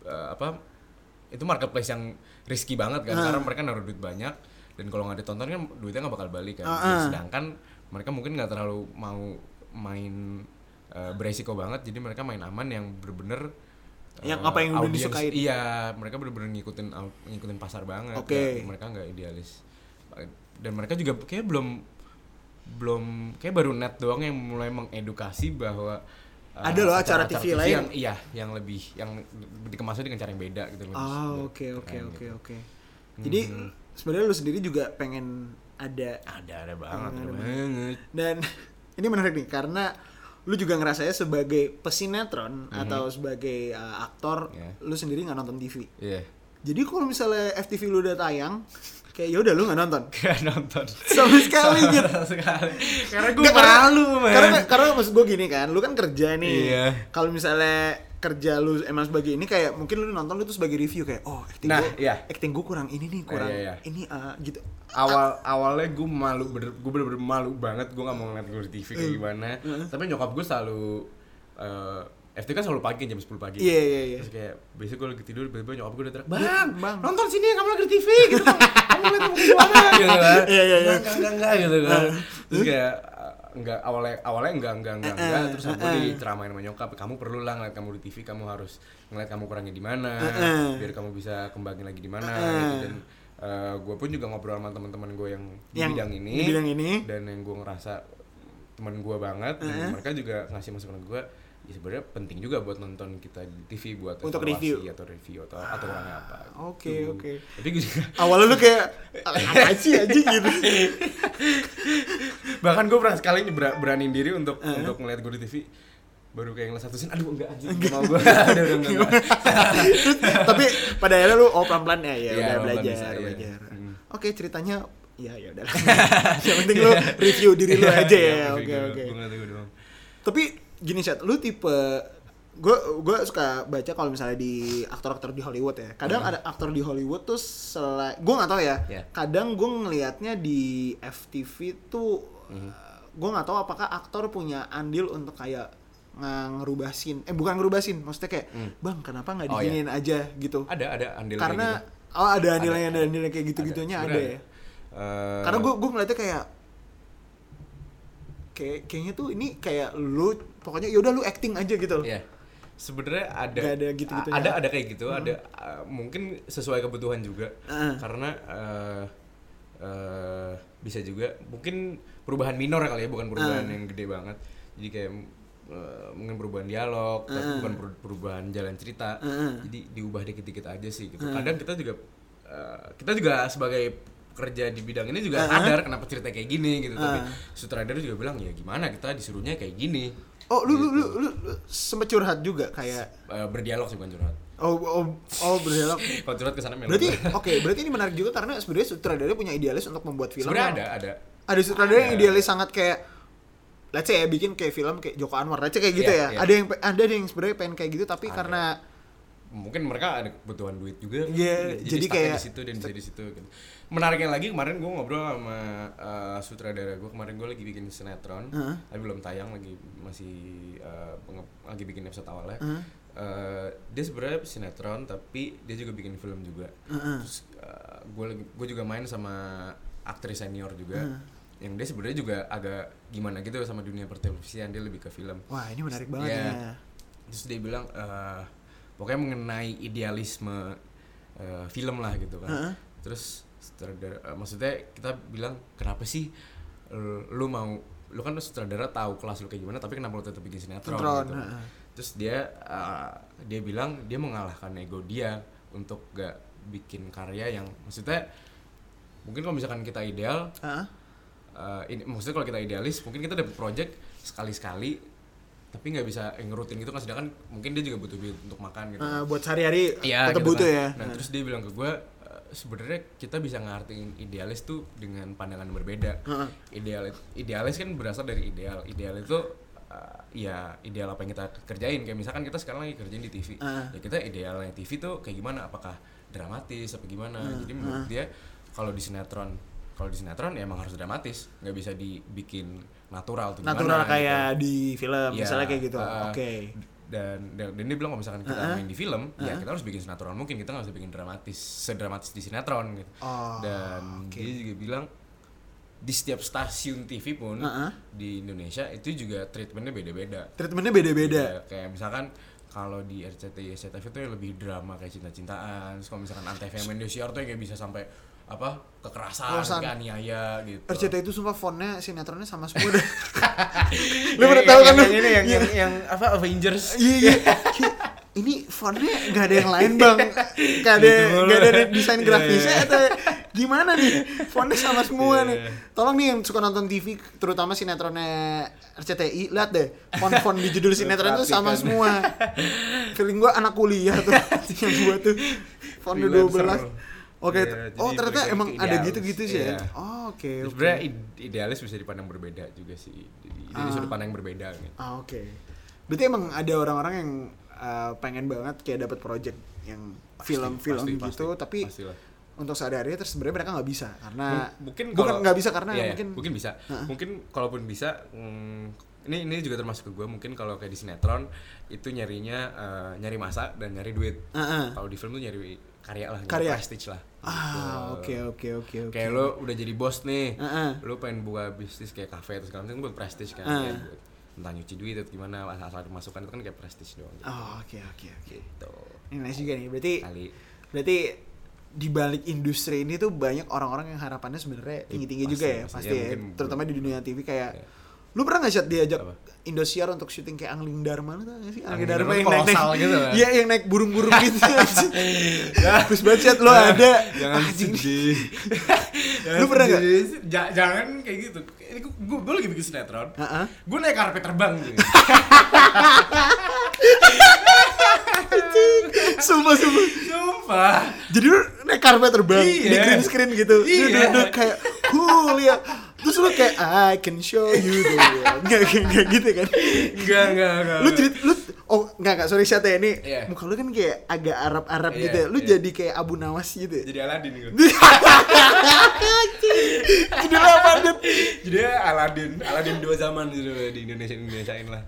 eh, apa itu marketplace yang risky banget kan Ah. karena mereka naruh duit banyak dan kalau nggak ditonton kan duitnya nggak bakal balik kan Dan ah. sedangkan mereka mungkin nggak terlalu mau main eh, beresiko banget jadi mereka main aman yang bener-bener Yang eh, apa yang udah audiens- disukain. iya mereka bener-bener ngikutin ngikutin pasar banget Oke. Nggak- mereka nggak idealis dan mereka juga kayak belum belum kayak baru net doang yang mulai mengedukasi bahwa uh, Ada loh acara TV lain. yang iya yang lebih yang dikemasnya dengan cara yang beda gitu lebih- oh lebih oke oke keren oke gitu. oke jadi Mhm. sebenarnya lu sendiri juga pengen ada ada ada banget Ada ada banget. dan ini menarik nih karena lu juga ngerasanya sebagai pesinetron Mhm. atau sebagai uh, aktor Iya. lu sendiri nggak nonton TV iya jadi kalau misalnya FTV lu udah tayang kayak ya udah lu nggak nonton gak nonton sama sekali gitu Sama sekali karena gue Nggak, karena- malu man karena karena maksud gue gini kan lu kan kerja nih Iya. kalau misalnya kerja lu emang sebagai ini kayak mungkin lu nonton lu tuh sebagai review kayak oh acting Nah, gue iya. acting gue kurang ini nih kurang iya, iya. ini ah, gitu awal awalnya gue malu bener gue bener bener malu banget gue gak mau ngeliat gue di TV Hmm. kayak gimana. Tapi nyokap gue selalu eh FT kan selalu pagi jam 10 pagi. Iya, iya, iya. terus kayak biasanya gue lagi tidur tiba-tiba nyokap gue udah teriak bang, Bang." nonton sini kamu lagi di TV gitu. Kamu lihat kamu gimana gitu kan Iya, iya, iya. enggak enggak enggak gitu kan. Terus kayak eh, enggak awalnya awalnya enggak enggak enggak enggak terus aku diceramain sama nyokap kamu perlu lah ngeliat kamu di TV kamu harus ngeliat kamu kurangnya di mana biar kamu bisa kembangin lagi di mana gitu dan gue pun juga ngobrol sama teman-teman gue yang di Yang bidang ini di bidang ini. dan yang gue ngerasa teman gue banget dan mereka juga ngasih masukan ke gue ya sebenarnya penting juga buat nonton kita di TV buat Untuk review. atau review atau atau kurangnya apa Oke, gitu. oke. tapi gue juga awalnya lu kayak apa sih aja gitu bahkan gue pernah sekali ber beraniin diri untuk untuk ngeliat gue di TV baru kayak ngeliat satu scene aduh enggak anjing mau gue udah udah enggak, enggak. tapi pada akhirnya lu oh pelan pelan ya ya Iya, udah belajar bisa, iya. belajar. Hmm. oke ceritanya ya ya udah yang penting lu review diri lu aja ya Iya, oke oke. Tapi gini chat lu tipe gue gue suka baca kalau misalnya di aktor-aktor di Hollywood ya. Kadang ada aktor di Hollywood tuh selain gue nggak tahu ya. Iya. kadang gue ngelihatnya di FTV tuh Mhm. gue nggak tahu apakah aktor punya andil untuk kayak ngerubah scene eh bukan ngerubah scene maksudnya kayak bang kenapa nggak Oh, iya. diginiin aja gitu ada ada andil karena gitu. oh ada andilnya Ada, ada andilnya kayak gitu gitunya ada, Sebenarnya ya Eh, karena gue gue ngeliatnya kayak kayak kayaknya tuh ini kayak lu pokoknya yaudah lu acting aja gitu loh Iya. Sebenarnya ada Nggak ada gitu-gitunya. Ada ada kayak gitu, ada uh, mungkin sesuai kebutuhan juga. Heeh. Karena uh, uh, bisa juga mungkin perubahan minor kali ya, bukan perubahan Heeh. yang gede banget. Jadi kayak uh, mungkin perubahan dialog, tapi Heeh. bukan per- perubahan jalan cerita. Heeh. Jadi diubah dikit-dikit aja sih gitu. Heeh. Kadang kita juga uh, kita juga sebagai kerja di bidang ini juga Heeh. sadar kenapa cerita kayak gini gitu. Tapi Heeh. sutradara juga bilang ya gimana kita disuruhnya kayak gini. oh lu, lu, Gitu. lu, lu, lu sempet curhat juga kayak Uh, berdialog sih bukan curhat. oh oh oh berdialog Kalau curhat ke sana berarti oke berarti ini menarik juga karena sebenarnya sutradara punya idealis untuk membuat film sebenarnya yang- ada ada. ada sutradara yang Ada. idealis sangat kayak let's say ya bikin kayak film kayak Joko Anwar let's say kayak gitu Iya, ya iya. ada yang ada yang sebenarnya pengen kayak gitu tapi Ada. karena Mungkin mereka ada kebutuhan duit juga. Iya, jadi stucknya kayak- di situ dan bisa di situ. Gitu. Menariknya lagi kemarin gue ngobrol sama uh, sutradara gue kemarin gue lagi bikin sinetron, Heeh. tapi belum tayang lagi masih uh, lagi bikin episode awalnya. Heeh. Uh, dia sebenarnya sinetron tapi dia juga bikin film juga. Heeh. Terus gue lagi gue juga main sama aktris senior juga. Yang dia sebenarnya juga agak gimana gitu sama dunia pertelevisian dia lebih ke film. wah ini menarik banget Iya. ya terus dia bilang eh, pokoknya mengenai idealisme eh, film lah gitu kan Heeh. terus sutradara eh, maksudnya kita bilang kenapa sih lu mau lu kan sutradara tahu kelas lu kayak gimana tapi kenapa lu tetap bikin sinetron gitu heeh. terus dia eh, dia bilang dia mengalahkan ego dia untuk gak bikin karya yang maksudnya mungkin kalau misalkan kita ideal Heeh. Eh, ini maksudnya kalau kita idealis mungkin kita dapat project sekali sekali tapi nggak bisa ngerutin gitu kan sedangkan mungkin dia juga butuh duit untuk makan gitu Heeh, buat sehari-hari Iya, tetap gitu butuh kan. ya. Nah, terus dia bilang ke gue sebenarnya kita bisa ngartiin idealis tuh dengan pandangan yang berbeda. Heeh. Ideal idealis kan berasal dari ideal. Ideal itu uh, ya ideal apa yang kita kerjain. Kayak misalkan kita sekarang lagi kerjain di TV. Heeh. Ya kita idealnya TV tuh kayak gimana? Apakah dramatis apa gimana? Jadi menurut dia kalau di sinetron kalau di sinetron ya emang harus dramatis, nggak bisa dibikin natural tuh Natural gimana, kayak gitu. di film Iya, misalnya kayak gitu. uh, Oke. Dan, dan dan dia bilang kalau misalkan kita Uh-uh. main di film, ya kita harus bikin sinetron mungkin kita nggak bisa bikin dramatis, sedramatis di sinetron gitu. Oh, dan oke. dia juga bilang di setiap stasiun TV pun Uh-uh. di Indonesia itu juga treatmentnya beda-beda. Treatmentnya beda-beda. Ya, kayak misalkan kalau di RCTI SCTV itu lebih drama kayak cinta-cintaan. Terus kalau misalkan Antv Indosiar tuh kayak bisa sampai apa kekerasan, Kekerasan. aniaya gitu. RCTI itu sumpah fontnya sinetronnya sama semua dah. Lu pernah tahu kan lu? yang ini yang, yang, yang apa Avengers? Iya iya. Ini fontnya gak ada yang lain bang, gak ada Gitu gak ada desain Iya, grafisnya iya. atau gimana nih? Fontnya sama semua Iya. nih. Tolong nih yang suka nonton TV, terutama sinetronnya RCTI, lihat deh font-font di judul sinetron itu sama semua. Feeling gua anak kuliah tuh yang buat tuh font Freelancer. 12 Oke, Iya, oh jadi ternyata emang ada gitu-gitu sih ya. Iya. Oh, oke. oke. Sebenarnya ide- idealis bisa dipandang berbeda juga sih. Jadi Ah. sudut pandang yang berbeda gitu. Ah oke. Berarti emang ada orang-orang yang uh, pengen banget kayak dapat project yang film-film gitu, pasti, tapi pastilah. untuk sehari-hari terus sebenarnya mereka nggak bisa karena mungkin bukan kalau- nggak bisa karena Iya, iya, mungkin mungkin bisa Heeh. mungkin kalaupun bisa mm, ini ini juga termasuk ke gue mungkin kalau kayak di sinetron itu nyarinya eh, nyari masa dan nyari duit Heeh. kalau di film tuh nyari karya lah nyari Karya. prestige lah ah Gitu. oke oke oke oke. kayak lo udah jadi bos nih Heeh. lo pengen buka bisnis kayak kafe terus segala macam buat prestige kan Heeh. ya, buat entah nyuci duit atau gimana asal asal masukan itu kan kayak prestige doang gitu. Oh oke oke oke. gitu Ini nice juga nih. Berarti kali berarti di balik industri ini tuh banyak orang-orang yang harapannya sebenarnya tinggi-tinggi juga ya pasti. Ya, ya. Terutama di dunia TV kayak Iya. Lu pernah gak sih diajak Apa? Indosiar untuk syuting kayak Angling Dharma tau gak sih? Angling Angling Dharma yang naik, naik gitu kan? Iya yang naik burung-burung gitu. Terus banget lo ada. jangan sedih. Lu pernah. Ja- jangan kayak gitu. Ini gue gue lagi bikin sinetron. Heeh. gue naik karpet terbang gitu. Sumpah sumpah. Sumpah. Jadi lu naik karpet terbang Iya. Di green screen gitu. Iya. duduk kayak Cool ya Terus lu kayak I can show you the world. Nggak, nggak, nggak gitu kan? Enggak enggak enggak Lu cerit lu Oh enggak enggak sorry Syed ya ini Iya. Muka lu kan kayak agak Arab-Arab Iya, gitu ya. Lu iya. jadi kayak Abu Nawas gitu ya? Jadi Aladin gue Jadi apa jadi Aladin Aladin dua zaman gitu di Indonesia Indonesiain lah.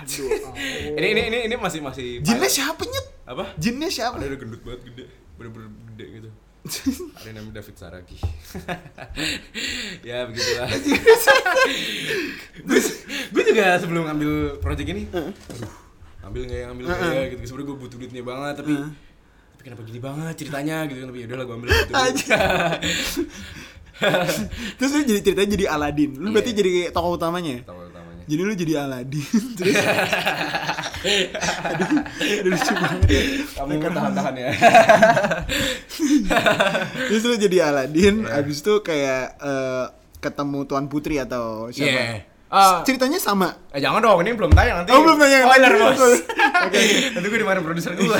Aduh oh. ini ini ini ini masih masih Jinnya siapa nyet? apa? Jinnya siapa? ada gendut banget gede. Bener-bener gede gitu ada yang namanya David Saragi ya begitulah. Gue gue juga sebelum ngambil project ini aduh ambil nggak ya ambil nggak ya gitu. Sebenarnya gue butuh duitnya banget tapi tapi kenapa gini banget ceritanya gitu kan. Tapi yaudah lah gue ambil gitu. Terus lu jadi ceritanya jadi Aladin. Lu Iya. berarti jadi kayak tokoh utamanya. tahu utamanya. Jadi lu jadi Aladin. Terus aduh, lucu banget. ya. kamu kan tahan-tahan ya Terus lu jadi Aladin, Iya. abis itu kayak eh, ketemu Tuan Putri atau siapa? Iya. Ah. Ceritanya sama. Eh jangan dong, ini belum tayang nanti. Oh, belum tayang. Spoiler. Bos. Oke. Nanti gue dimarahin produser gue.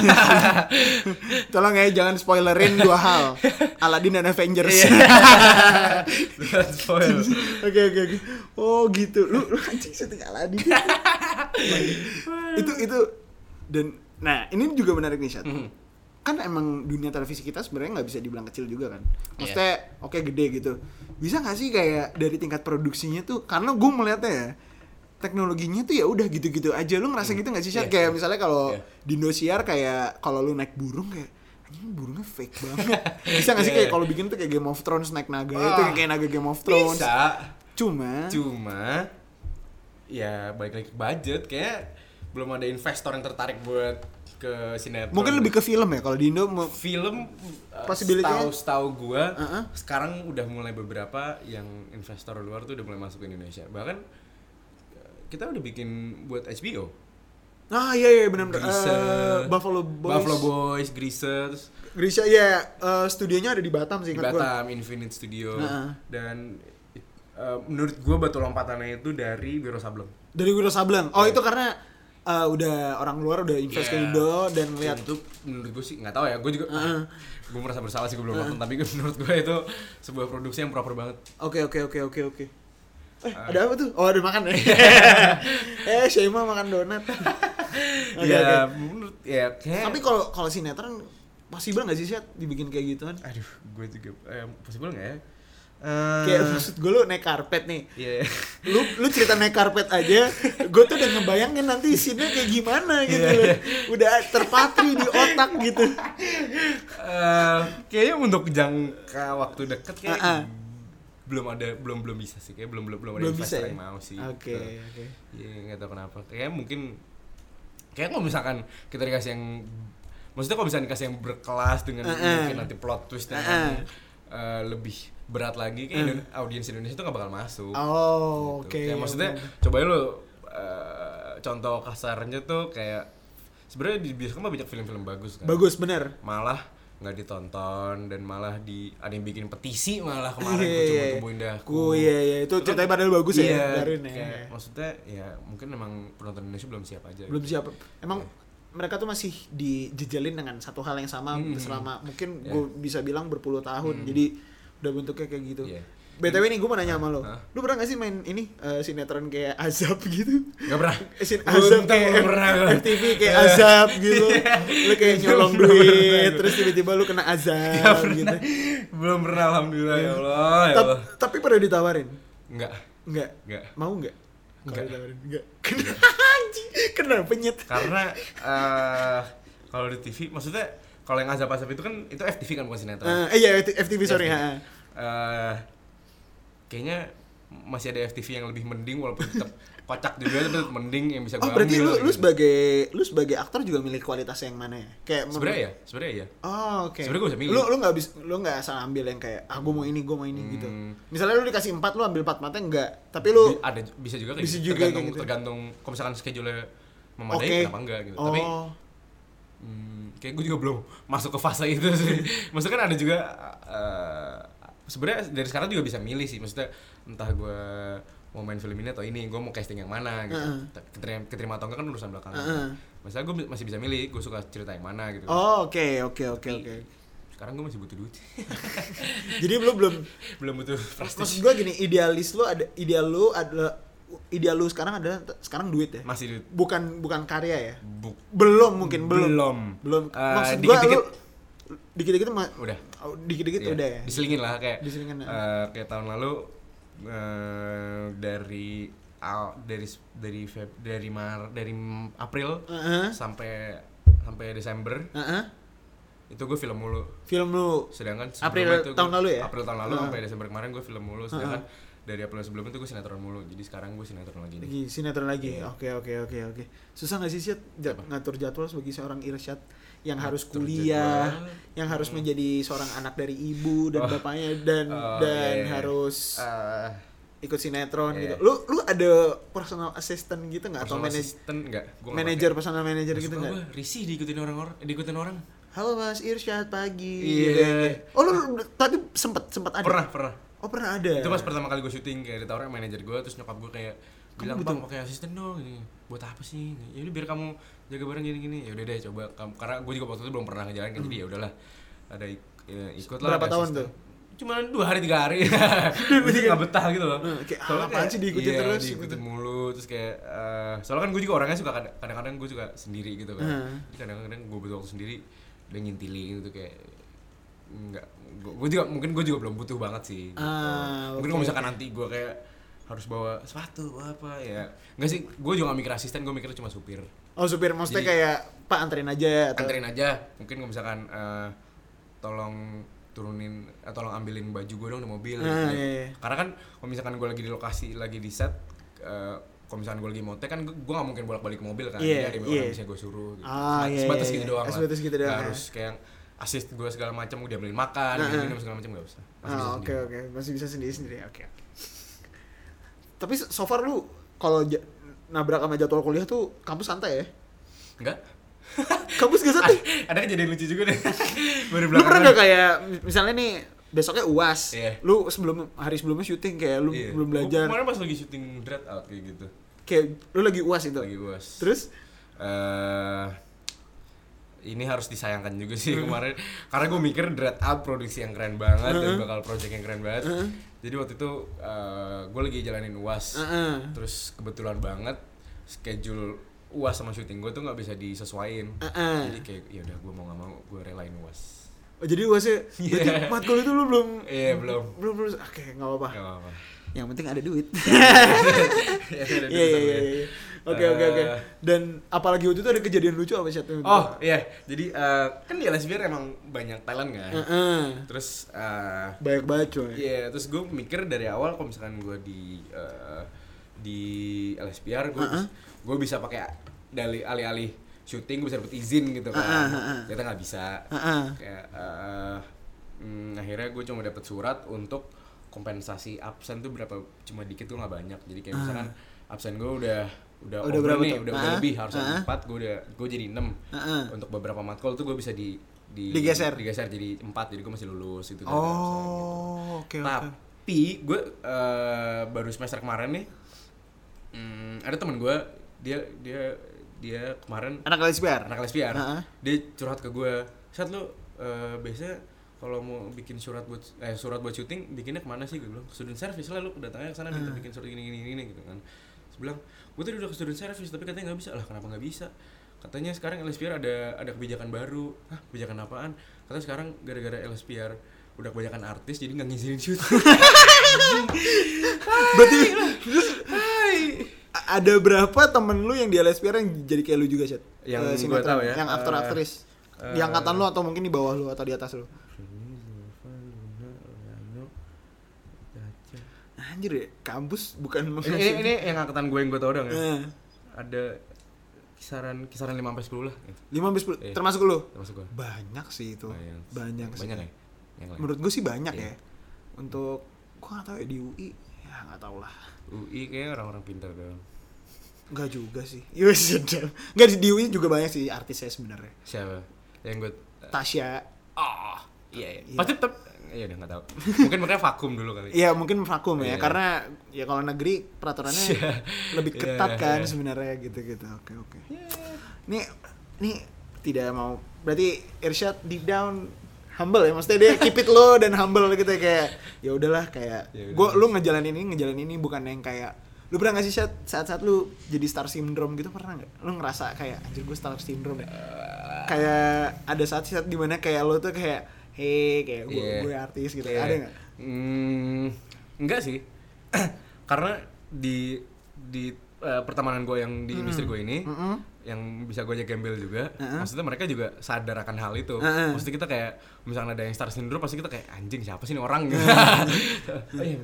Tolong ya jangan spoilerin dua hal. Aladin dan Avengers. Iya. Spoil. Oke oke oke. Oh gitu. Lu lu anjing syuting Aladin. Itu itu dan nah ini juga menarik nih Syat. Mhm. Kan emang dunia televisi kita sebenarnya nggak bisa dibilang kecil juga kan. Maksudnya oke gede gitu. Bisa nggak sih kayak dari tingkat produksinya tuh karena gue melihatnya ya teknologinya tuh ya udah gitu-gitu aja lu ngerasa gitu nggak sih Syat? Iya, kayak iya. misalnya kalau Iya. di Indosiar kayak kalau lu naik burung kayak anjing burungnya fake banget bisa nggak sih Iya, kayak iya. kalau bikin tuh kayak Game of Thrones naik naga itu Ah, kayak naga Game of Thrones Bisa. cuma Cuma ya balik lagi ke budget kayak belum ada investor yang tertarik buat ke sinetron Mungkin lebih ke film ya kalau di Indo mau film uh, Possibility-nya? setahu setahu gua Uh-uh. sekarang udah mulai beberapa yang investor luar tuh udah mulai masuk ke Indonesia bahkan uh, kita udah bikin buat HBO Ah iya iya benar benar. Grise, Eh, Buffalo Boys. Buffalo Boys, Grease, terus Grisha iya eh, studionya ada di Batam sih di ingat gua. Batam, Infinite Studio Heeh. dan uh, menurut gua batu lompatannya itu dari Wiro Sableng. Dari Wiro Sableng. Oh Iya. itu karena eh, udah orang luar udah invest ke Iya. Indo dan lihat itu menurut gue sih nggak tahu ya gue juga Heeh. gue merasa bersalah sih gue belum nonton tapi menurut gue itu sebuah produksi yang proper banget Oke oke oke oke oke. Eh, Ah. ada apa tuh? Oh, ada makan ya. eh, Shema makan donat. Ya oke. menurut ya kayak Tapi kalau kalau sinetron possible nggak sih sih dibikin kayak gituan? aduh gue juga eh, possible nggak ya Eh, Kayak maksud gue lu naik karpet nih. Iya. Lu lu cerita naik karpet aja, gue tuh udah ngebayangin nanti scene kayak gimana gitu Iya. loh. Udah terpatri di otak gitu. Eh, kayaknya untuk jangka waktu dekat kayak Ah, ah. belum ada belum belum bisa sih kayak belum belum belum ada Belum bisa investor ya? yang mau sih Oke, gitu. oke. Iya nggak tahu kenapa kayak mungkin kayak kalau misalkan kita dikasih yang maksudnya kalau misalkan dikasih yang berkelas dengan Ah, ah. mungkin nanti plot twist yang Ah, ah. eh, lebih berat lagi kayak Indo- audiens Indonesia itu nggak bakal masuk Oh, oke. gitu. Kayak maksudnya oke. cobain lo eh, contoh kasarnya tuh kayak sebenarnya di bioskop mah banyak film-film bagus kan bagus bener. malah nggak ditonton dan malah di ada yang bikin petisi malah kemarin Iya, yeah, iya. tumbuh tumbuhin dahku Oh iya iya itu ceritanya padahal bagus ya iya, Darin ya. kayak maksudnya ya mungkin emang penonton Indonesia belum siap aja Belum gitu. siap. Emang mereka tuh masih dijejelin dengan satu hal yang sama Hmm. selama mungkin Iya. gue bisa bilang berpuluh tahun. Jadi udah bentuknya kayak gitu. Iya. BTW nih gue mau nanya sama lo. Hah? Lu pernah gak sih main ini eh, sinetron kayak azab gitu? nggak pernah Eh, Sin azab kayak pernah. FTV kayak azab gitu. Lu kayak nyolong duit terus tiba-tiba lu kena azab gitu. belum pernah alhamdulillah ya Allah ya Allah tapi pernah ditawarin? nggak Enggak. nggak Mau enggak? Enggak. ditawarin enggak. Kenapa anjing? Kenapa penyet? karena eh kalau di TV maksudnya kalau yang azab-azab itu kan itu FTV kan bukan sinetron Eh iya FTV sorry FTV. ha. eh kayaknya masih ada FTV yang lebih mending walaupun tetap kocak juga tapi tetap mending yang bisa gue Oh berarti lu ambil, lu gitu. sebagai lu sebagai aktor juga milih kualitas yang mana ya? Kayak sebenarnya ya sebenarnya ya Oh oke. Sebenarnya gua bisa milih. Lu lu nggak bisa lu nggak asal ambil yang kayak ah gue mau ini gue mau ini gitu. Hmm. Misalnya lu dikasih empat lu ambil empat mata enggak. Tapi lu ada bisa juga kayak Bisa gitu. juga tergantung kayak gitu. tergantung kalau misalkan schedule memadai Oke. kenapa enggak gitu oh. tapi hmm, kayak gue juga belum masuk ke fase itu sih. Maksudnya kan ada juga eh, sebenarnya dari sekarang juga bisa milih sih. Maksudnya entah gue mau main film ini atau ini gue mau casting yang mana gitu. Heeh. keterima, keterima atau enggak kan urusan belakangan Heeh. masalah gue masih bisa milih gue suka cerita yang mana gitu. Oh oke oke oke oke. sekarang gue masih butuh duit. Jadi lu belum. Belum butuh maksud prestis gue gini idealis lu ada ideal lu adalah ideal lu sekarang adalah sekarang duit ya. masih duit Bukan bukan karya ya. Buk Belum mungkin belum. belum Belum. Eh, Maksud gua dikit-dikit lu dikit-dikit udah oh, dikit-dikit Iya, udah ya. diselingin lah kayak Diselingin, eh, kayak tahun lalu eh, dari aw- dari dari Feb, dari Mar dari April Heeh. sampai sampai Desember Heeh. itu gue film mulu Film lu sedangkan April itu tahun gua- lalu ya? April tahun lalu Heeh. sampai Desember kemarin gue film mulu sedangkan dari April sebelum itu gue sinetron mulu jadi sekarang gue sinetron lagi lagi sinetron lagi. Iya. Oke oke oke oke. Susah nggak sih sih ja- Apa? ngatur jadwal sebagai seorang irsyad yang harus Ngatur kuliah, jadwal. yang harus menjadi seorang anak dari ibu dan Oh. bapaknya dan Oh, dan iya, iya. harus Eh, ikut sinetron iya. gitu. Lu lu ada personal assistant gitu nggak atau manajer assistant enggak gue manajer personal manager gitu nggak? risih diikutin orang-orang diikutin orang Halo Mas Irsyad pagi. Iya. gitu ya. Oh lu lu- tadi sempet sempet ada. pernah pernah Oh pernah ada. itu pas pertama kali gue syuting kayak ditawarin manajer gue terus nyokap gue kayak bilang bang pakai asisten dong ini buat apa sih? Ya udah biar kamu jaga bareng gini gini ya udah deh coba kamu karena gue juga waktu itu belum pernah ngejalanin kan jadi ya udahlah. Ada ik- ya, ikut lah Berapa tahun asisten. tuh? cuma dua hari tiga hari. Nggak betah gitu loh. Hmm, kayak, Soalnya apaan sih diikutin iya, terus? diikutin gitu. mulu terus kayak eh, soalnya kan gue juga orangnya suka kadang- kadang-kadang gue juga sendiri gitu kan. Hmm. jadi kadang-kadang gue butuh waktu sendiri udah ngintili gitu kayak enggak gue juga mungkin gue juga belum butuh banget sih gitu. Ah, mungkin oke, kalau misalkan nanti gue kayak harus bawa sepatu apa ya enggak sih gue juga gak mikir asisten gue mikir cuma supir Oh supir maksudnya Jadi- kayak Pak anterin aja atau anterin aja mungkin kalau misalkan eh, tolong turunin atau tolong ambilin baju gue dong di mobil Ah, gitu. iya, iya. karena kan kalau misalkan gue lagi di lokasi lagi di set eh, kalau misalkan gue lagi motek kan gue gak mungkin bolak balik mobil kan Iya, jadi ada iya. orang bisa gue suruh gitu. Ah, Sebat- iya, sebatas iya, gitu iya. doang Sebatas gitu doang, Nggak ya. harus kayak assist gue segala macam gue diambilin makan Nah, minum segala macam gak usah Masih Ah, oke oke. Masih bisa sendiri sendiri. Oke oke. Tapi so far lu kalau ja- nabrak sama jadwal kuliah tuh kampus santai ya? Enggak. Kampus gak santai? Ada kejadian lucu juga deh. Baru lu pernah gak kayak misalnya nih besoknya uas Iya. lu sebelum hari sebelumnya syuting kayak lu Iya. belum belajar. kemarin pas lagi syuting dread out kayak gitu. Kayak lu lagi uas itu? Lagi uas terus? Eh ini harus disayangkan juga sih kemarin. Karena gue mikir Dread Out produksi yang keren banget dan bakal project yang keren banget. Jadi waktu itu gue lagi jalanin uas Heeh. terus kebetulan banget schedule uas sama syuting gue tuh nggak bisa disesuaiin. Heeh. jadi kayak ya udah gue mau nggak mau gue relain uas Oh, jadi uasnya berarti Iya. matkul itu lu belum Iya, belum. belum belum oke nggak apa-apa. Gak apa-apa. Yang penting ada duit. Ya, iya iya iya. Oke oke oke Eh, dan apalagi waktu itu ada kejadian lucu apa sih oh iya jadi eh, kan di LSBR emang banyak talent kan Heeh. terus eh, banyak banget coy Iya, terus gue mikir dari awal kalau misalkan gue di eh, di LSPR gue gue bisa pakai dari alih-alih syuting gue bisa dapet izin gitu kan. Ah, ah. Ternyata nggak bisa. Heeh. Kayak eh, mm, akhirnya gue cuma dapet surat untuk kompensasi absen tuh berapa cuma dikit tuh nggak banyak. Jadi kayak misalkan absen gue udah udah, Ah. Udah berapa nih, tuh? udah, Ah, udah lebih harusnya ah. empat, gue udah gue jadi enam. Heeh. Untuk beberapa matkul tuh gue bisa di di Digeser? digeser jadi empat jadi gue masih lulus itu dari absen gitu. oh oke oke Tapi gue eh, baru semester kemarin nih, hmm, ada temen gue dia dia dia kemarin anak LSPR anak LSPR, Heeh. dia curhat ke gue, saat lo eh, biasanya kalau mau bikin surat buat eh surat buat syuting bikinnya ke mana sih gue bilang student service lah lu datangnya ke sana minta bikin surat gini gini gini gitu kan bilang gue tadi udah ke student service tapi katanya nggak bisa. Lah kenapa nggak bisa? Katanya sekarang LSPR ada ada kebijakan baru. Hah kebijakan apaan? Katanya sekarang gara-gara LSPR udah kebanyakan artis jadi nggak ngizinin syuting berarti ada berapa temen lu yang di LSPR yang jadi kayak lu juga Chat? Yang Eh, gua sinetron. tahu ya, yang aktor aktris. Eh, di angkatan lu atau mungkin di bawah lu atau di atas lu anjir ya kampus bukan ini, ini, ini yang angkatan gue yang gue tau dong ya. Eh, ada kisaran kisaran 5 sampai 10 lah gitu. lima sampai sepuluh? Iya. termasuk lu? Termasuk gue banyak sih itu. Banyak. banyak sih. banyak ya? Yang lain. Menurut gue sih banyak Iya. ya. Untuk gua nggak tahu ya di UI ya nggak tahu lah. UI kayak orang-orang pintar dong Enggak juga sih. Iya sedap nggak di UI juga banyak sih artisnya sebenarnya. Siapa? Yang gue Tasya. Ah iya, iya. Iya. pasti tetap iya udah nggak tahu mungkin mereka vakum dulu kali Iya mungkin vakum ya Iya. karena ya kalau negeri peraturannya Iya. lebih ketat Iya, kan iya. sebenarnya gitu-gitu. Oke oke. Nih nih tidak mau berarti Irsyad deep down humble ya maksudnya dia keep it low dan humble gitu ya, kayak ya udahlah kayak Ya udah. gua lu ngejalanin ini ngejalanin ini bukan yang kayak lu pernah gak sih Syad, saat-saat lu jadi star syndrome gitu pernah nggak lu ngerasa kayak anjir gue star syndrome ya kayak ada saat-saat di mana kayak lu tuh kayak hey kayak gue Iya. gue artis gitu Iya. ada nggak Hmm, enggak sih karena di di eh, pertemanan gue yang di industri gue ini Mm-mm. yang bisa gue ajak gembel juga Heeh. maksudnya mereka juga sadar akan hal itu Heeh. maksudnya kita kayak misalnya ada yang star syndrome pasti kita kayak anjing siapa sih ini orang Oh, iya.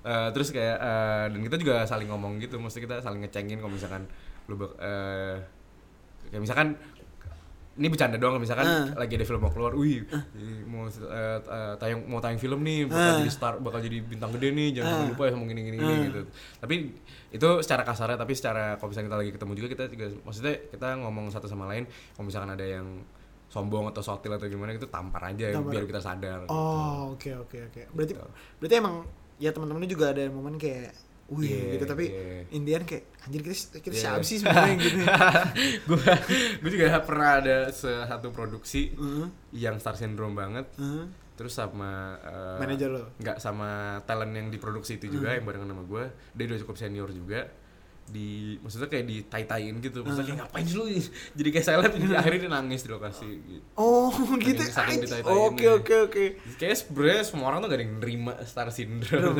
Eh, terus kayak eh, dan kita juga saling ngomong gitu maksudnya kita saling ngecengin kalau misalkan lu bak- eh, kayak misalkan ini bercanda doang misalkan Ah. lagi ada film mau keluar, wih ini mau eh, tayang mau tayang film nih bakal Ah. jadi star bakal jadi bintang gede nih jangan sampai lupa ya sama gini gini gini Ah. gitu. Tapi itu secara kasarnya tapi secara kalau misalnya kita lagi ketemu juga kita juga maksudnya kita ngomong satu sama lain kalau misalkan ada yang sombong atau sotil atau gimana itu tampar aja Tampar. biar kita sadar. Oh, oke oke oke. Berarti Gitu. berarti emang ya teman-teman juga ada momen kayak wih Iya, gitu tapi iya. Indian kayak anjir kita kita Iya. siapa sih sebenarnya gitu. gue gue juga pernah ada satu produksi Heeh. yang star syndrome banget heeh. terus sama eh, Manajer lo? nggak sama talent yang diproduksi itu juga yang barengan sama gue dia udah cukup senior juga di maksudnya kayak ditai-taiin gitu maksudnya kayak ngapain sih lu jadi kayak silent jadi akhirnya dia nangis di lokasi gitu. Oh, gitu. saking ditai-taiinnya. Oke oke oke. kayak sebenernya semua orang tuh gak ada yang nerima star syndrome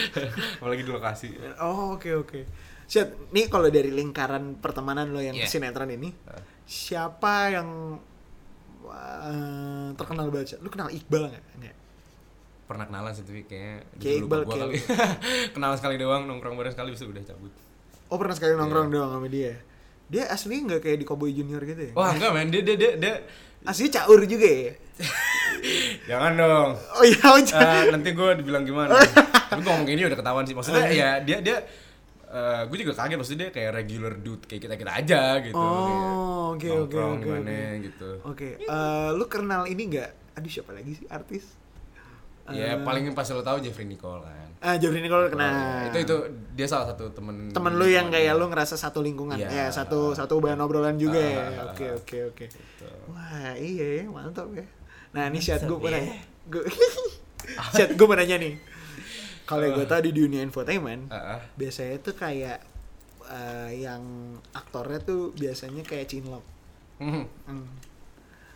apalagi di lokasi Oh, oke oke. Syed, nih kalau dari lingkaran pertemanan lo yang Iya. sinetron ini, Ah. siapa yang wah, terkenal? Syed? Lu kenal Iqbal nggak? Nggak. pernah kenalan sih tapi kayaknya Kayak Iqbal, kayak kenalan sekali doang nongkrong bareng sekali bisa udah cabut Oh pernah sekali nongkrong doang sama dia. Dia asli nggak kayak di Cowboy Junior gitu ya? Wah enggak men, dia dia dia, dia Asli caur juga ya? jangan dong. Oh iya, oh. Eh, nanti gue dibilang gimana. Tapi gue ngomong gini udah ketahuan sih. Maksudnya ya dia dia gue juga kaget maksudnya dia kayak regular dude kayak kita kita aja gitu. Oh, oke, oke, oke, gimana oke. gitu. Oke, eh, lu kenal ini nggak? Aduh siapa lagi sih artis? Ya paling pas lo tahu Jeffrey Nicole kan. Ah, Jeffrey Nicole kenal. itu itu dia salah satu temen temen lu yang kayak lu ngerasa satu lingkungan Iya. ya satu satu bahan obrolan juga ya Ah, oke oke oke Gitu. wah iya ya mantap ya nah ini chat gue nanya gue chat gue mau nanya nih kalau gue tau di dunia infotainment Ah, ah. biasanya tuh kayak eh, yang aktornya tuh biasanya kayak cinlok Hmm. Hmm.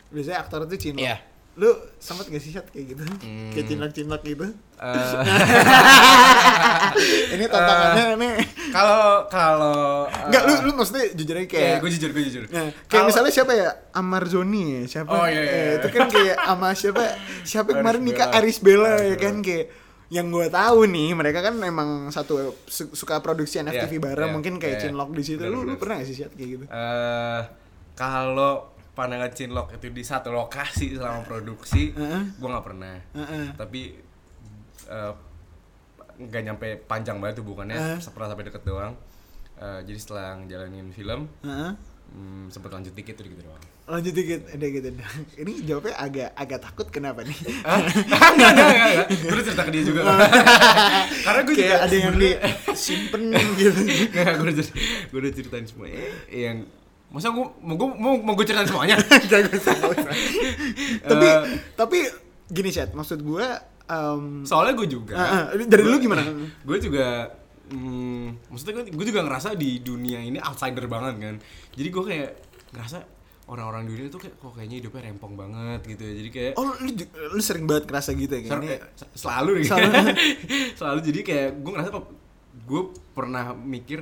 biasanya aktor tuh cinlok Iya. Lu sempet gak sih chat kayak gitu Hmm. kayak cinlok gitu Eh, ini tantangannya nih Kalau kalau Enggak, lu lu maksudnya jujur aja kayak gue jujur gue jujur. Nah, kayak Kalau- misalnya siapa ya? Amar Zoni ya? Siapa? Oh, iya, iya, Eh, iya. itu kan kayak sama siapa? Siapa kemarin nikah. Aris Bella ya kan kayak yang gue tahu nih mereka kan memang satu su- suka produksi FTV Iya, bareng iya, mungkin kayak iya. Cinlok di situ lu, lu pernah gak sih chat kayak gitu eh kalau pandangan Cinlok itu di satu lokasi selama produksi, Heeh. gue nggak pernah. Heeh. Tapi eh, nggak nyampe panjang banget hubungannya, Heeh. pernah sampai deket doang. Eh, jadi setelah ngejalanin film, Heeh. hmm, sempet lanjut dikit tuh gitu doang. lanjut dikit ada gitu ini jawabnya agak agak takut kenapa nih enggak, enggak, enggak, enggak. Gue cerita ke dia juga. Karena gue juga ada yang di sebenarnya- simpen gitu Nggak, gue udah, gue udah ceritain semua. Yang masa gue mau gue mau, mau gue ceritain semuanya? Gak usah, usah. tapi Eh. tapi gini chat maksud gue um, Soalnya gue juga. dari lu gimana gue juga hmm, maksudnya gue, juga ngerasa di dunia ini outsider banget kan jadi gue kayak ngerasa orang-orang dunia tuh kayak kok kayaknya hidupnya rempong banget gitu ya jadi kayak Oh lu, lu sering banget ngerasa gitu ya ser- kayak ini se- selalu nih Selalu. selalu jadi kayak gue ngerasa kok gue pernah mikir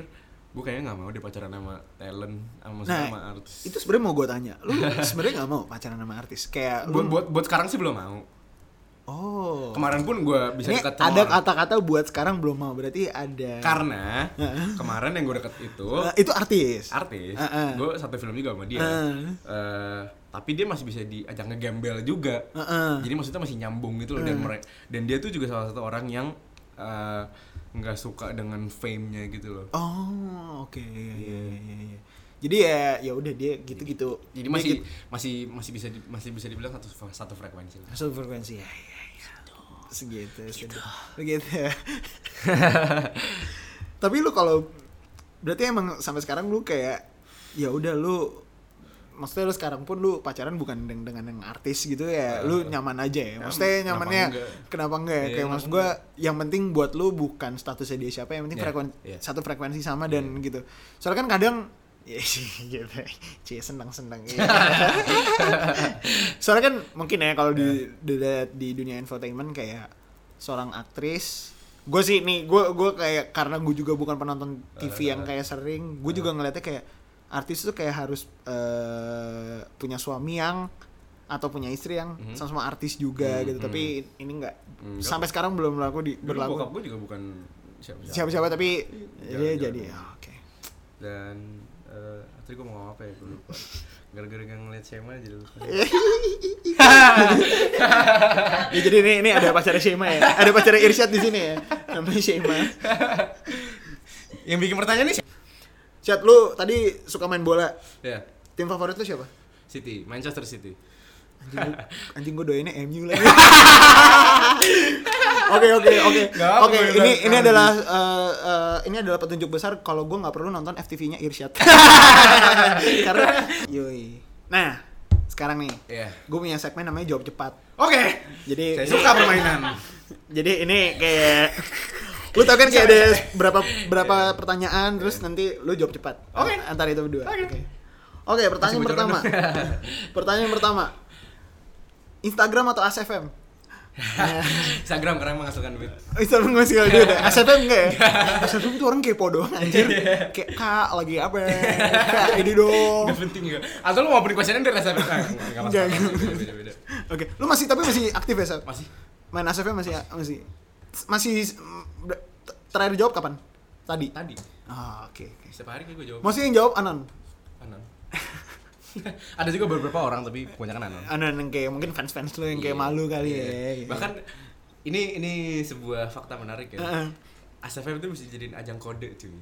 gue kayaknya nggak mau deh pacaran sama talent sama Nah, sama artis. itu sebenarnya mau gue tanya. Lu sebenarnya nggak mau pacaran sama artis? Kayak lu buat, buat buat sekarang sih belum mau. Oh. Kemarin pun gue bisa ini dekat sama ada kata-kata buat sekarang belum mau berarti ada. Karena kemarin yang gue deket itu Eh, itu artis? Artis. Heeh. gue satu film juga sama dia. Heeh. Eh, tapi dia masih bisa diajak ngegembel juga. Heeh. jadi maksudnya masih nyambung gitu loh. Dan mere- dan dia tuh juga salah satu orang yang eh, nggak suka dengan fame-nya gitu loh. Oh oke. Iya, iya, iya, iya. jadi ya ya udah dia gitu-gitu. Jadi Dia masih gitu- masih masih bisa di- masih bisa dibilang satu satu frekuensi lah. satu frekuensi ya, ya, ya. segitu segitu. Begitu. Tapi lu kalau berarti emang sampai sekarang lu kayak ya udah lu maksudnya lu sekarang pun lu pacaran bukan dengan, dengan yang artis gitu ya lu nyaman aja ya. Maksudnya kenapa nyamannya enggak? kenapa enggak? Ya Iya, kayak kenapa maksud gua yang penting buat lu bukan statusnya dia siapa yang penting Iya, frekuen iya. satu frekuensi sama dan gitu. Soalnya kan kadang ya sih gitu. Cie senang senang soalnya kan mungkin ya kalau di, di di dunia infotainment kayak seorang aktris gue sih nih gue gue kayak karena gue juga bukan penonton TV yang kayak sering gue juga ngeliatnya kayak artis tuh kayak harus eh, punya suami yang atau punya istri yang sama-sama artis juga gitu. Tapi ini enggak Enggak. sampai sekarang belum berlaku di Dulu berlaku. bokap gue juga bukan siapa-siapa. Siapa-siapa tapi Jalan- dia jalan jadi ya, oke. Dan eh tadi gue mau ngomong apa ya? Gue lupa. Gara-gara nggak ngeliat Shema jadi lupa. Ya jadi ini ini ada pacarnya Shema ya. Ada pacarnya Irsyad di sini ya. Namanya Shema. Yang bikin pertanyaan nih Syad lu tadi suka main bola. Ya tim favorit lu siapa? City Manchester City. Anjing gua, anjing gue doainnya MU lagi Oke oke oke. Oke ini ini adalah eh, eh, ini adalah petunjuk besar kalau gue nggak perlu nonton FTV-nya Irsyad. Karena yoi. Nah sekarang nih Iya. gue punya segmen namanya jawab cepat. Oke. Jadi saya suka permainan. Jadi ini kayak lu tau kan kayak ada berapa berapa pertanyaan terus nanti lu jawab cepat. Oke. antara itu berdua. Oke. oke. Oke pertanyaan Masih bocoran pertama pertanyaan pertama. Instagram atau ASFM Instagram karena menghasilkan duit. Instagram nggak sih dia udah ASFM enggak ya? ASFM tuh orang kepo doang anjir. Kayak kak lagi apa ya? Kak ini dong. Gak penting ya atau lu mau open questionnya dari rasa Enggak masalah. Oke. Lu masih tapi masih aktif ya Sab? masih. Main ASFM masih masih masih mm, terakhir jawab kapan Tadi. Tadi. Ah, oke oke. Setiap hari gue jawab. Masih yang jawab Anon. Anon. Ada juga beberapa orang tapi kebanyakan Anon. Anon yang kayak mungkin fans-fans lu yang kayak Iya, malu kali iya. ya. gitu. Bahkan ini ini sebuah fakta menarik ya. Heeh. ASFM itu bisa jadiin ajang kode cuy.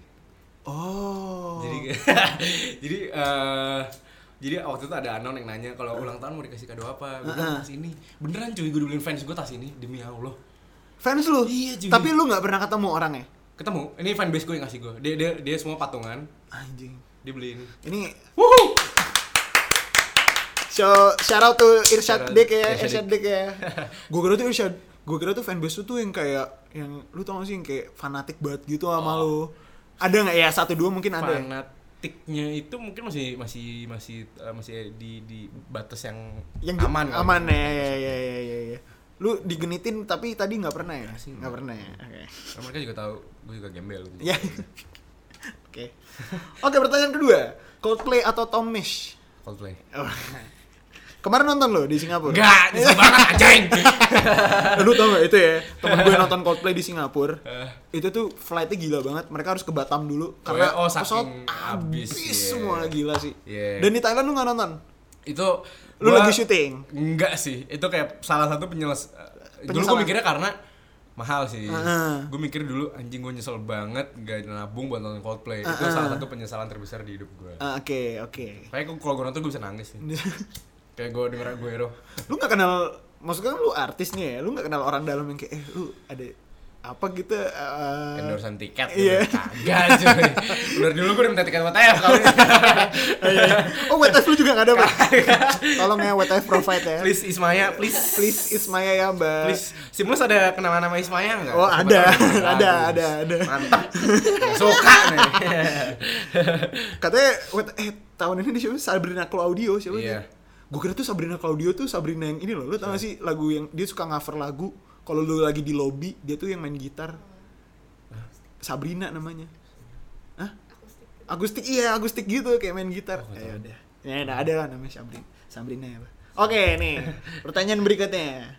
Oh. Jadi jadi eh jadi waktu itu ada anon yang nanya kalau ulang tahun mau dikasih kado apa? Gue bilang tas ini. Beneran cuy, gue dibeliin fans gue tas ini demi Allah. Fans lu. Iya, cuy. Tapi lu nggak pernah ketemu orangnya. Ketemu, ini fanbase gue yang ngasih gue. Dia dia dia semua patungan, Anjing. dia beliin. Ini Wuhu. so shout out to Irsyad out Dik ya, Irsyad Irsyad Dik ya. gue kira tuh Irsyad, gue kira tuh fanbase lu tuh yang kayak yang lu tau gak sih yang kayak fanatik banget gitu sama lu. Ada nggak ya satu dua mungkin ada. ya? Fanatiknya itu mungkin masih masih masih eh, masih di di batas yang, yang aman. aman ya ya ya ya ya, ya. Lu digenitin tapi tadi nggak pernah ya? Masih. Nggak pernah ya? Oke. Nah, mereka juga tahu gue juga gembel. ya oke. Oke pertanyaan kedua. Coldplay atau Tom Misch? Coldplay. Oh. kemarin nonton lo di Singapura? Enggak, nyesel banget anjing. lu tau gak itu ya? Temen gue nonton Coldplay di Singapura. Eh. itu tuh flightnya gila banget. Mereka harus ke Batam dulu. Oh ya, oh, pesawat habis semua gila sih. Iya. dan di Thailand lu nggak nonton? Itu lu gua- lagi syuting Enggak sih, itu kayak salah satu penyeles. Dulu Penyesalan. gue mikirnya karena mahal sih. Heeh. Gue mikir dulu anjing gue nyesel banget gak nabung buat nonton Coldplay. Itu Heeh. salah satu penyesalan terbesar di hidup gue. Ah, oke oke Kayak gua- kalau gue nonton gue bisa nangis sih. kayak gue denger gue hero. lu nggak kenal maksudnya kan lu artis nih ya lu nggak kenal orang dalam yang kayak eh lu ada apa gitu eh, Endorsean tiket iya. gitu. Kagak cuy. Udah dulu gue udah minta tiket WTF kali. oh WTF lu juga nggak ada Pak? tolong ya WTF provide ya please Ismaya, please. please Ismaya ya mbak Please. Simulus ada kenal nama Ismaya enggak? Oh, ada. Ada, ada, ada. Mantap. Suka nih. katanya eh tahun ini di siapa Sabrina Claudio siapa Iya. gue kira tuh Sabrina Claudio tuh Sabrina yang ini loh lu tau gak sih lagu yang dia suka cover lagu kalau lu lagi di lobby dia tuh yang main gitar. Sabrina namanya. Hah? Agustik iya Agustik gitu kayak main gitar. Oh, eh, udah. Ya udah ada lah namanya Sabrina. Sabrina ya Pak. oke nih. Pertanyaan berikutnya.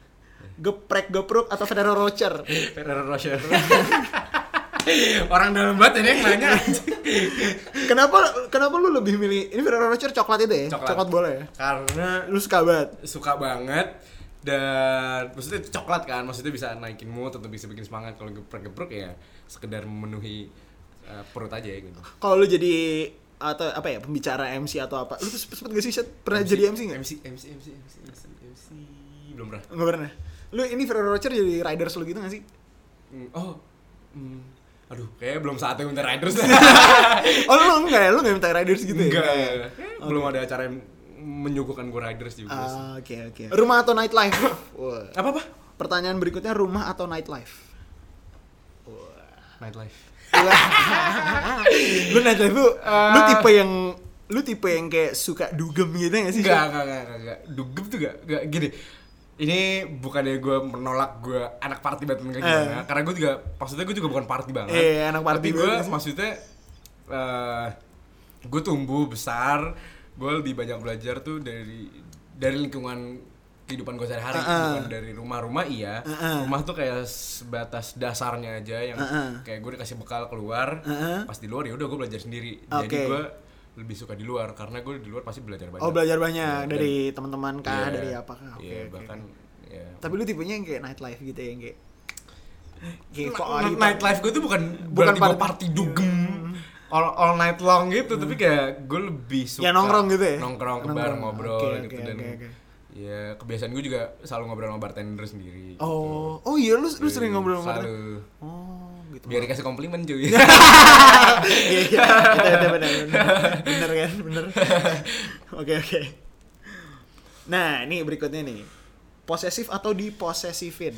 Geprek gepruk atau Ferrero Rocher? Ferrero Rocher. Orang dalam banget ini yang nanya. kenapa kenapa lu lebih milih ini Ferrero Rocher coklat itu ya? Coklat. bola ya? Karena lu suka banget? suka banget dan maksudnya coklat kan maksudnya bisa naikin mood atau bisa bikin semangat kalau geprek-geprek ya sekedar memenuhi uh, perut aja ya gitu kalau lu jadi atau apa ya pembicara MC atau apa lu tuh sempet, gak sih pernah jadi MC nggak MC MC MC MC MC, MC belum pernah nggak pernah lu ini Ferrero Rocher jadi riders lu gitu gak sih Hmm, oh hmm, aduh kayaknya belum saatnya minta riders oh lu enggak ya lu nggak minta riders gitu ya enggak Kayaknya belum ada acara yang menyuguhkan gue riders juga sih. Ah, oke oke rumah atau nightlife apa apa pertanyaan berikutnya rumah atau nightlife nightlife lu nightlife lu lu tipe yang lu tipe yang kayak suka dugem gitu gak sih Enggak, Syed? enggak, enggak, enggak, enggak. Dugem tuh enggak, enggak gini. Ini bukannya gue menolak gue anak party banget enggak gimana. Karena gue juga, maksudnya gue juga bukan party banget. Eh, anak party Tapi gue maksudnya, eh gue tumbuh besar, gue lebih banyak belajar tuh dari dari lingkungan kehidupan gue sehari-hari, Uh-uh. bukan dari rumah-rumah iya. Uh-uh. Rumah tuh kayak sebatas dasarnya aja yang Uh-uh. kayak gue dikasih bekal keluar, Uh-uh. pas di luar ya udah gue belajar sendiri. Jadi Oke. gue lebih suka di luar karena gue di luar pasti belajar banyak. oh belajar banyak dan- dari teman-teman kah Iya, dari apa kah oke iya, oke, bahkan ya. tapi lu tipenya yang kayak nightlife gitu ya yang kayak kayak kok Night- Alita- nightlife gue tuh bukan Bukan party- party dugem all, all night long gitu tapi kayak gue lebih suka Ya, nongkrong gitu ya? nongkrong ke bar ngobrol Oke, gitu oke, dan oke, oke. ya kebiasaan gue juga selalu ngobrol sama bartender sendiri oh oh iya lu lu sering ngobrol sama dia? selalu. Oh gitu. Biar dikasih komplimen cuy. Iya iya iya, iya, benar benar. Benar kan benar. Oke oke. Nah ini berikutnya nih. Posesif atau diposesifin?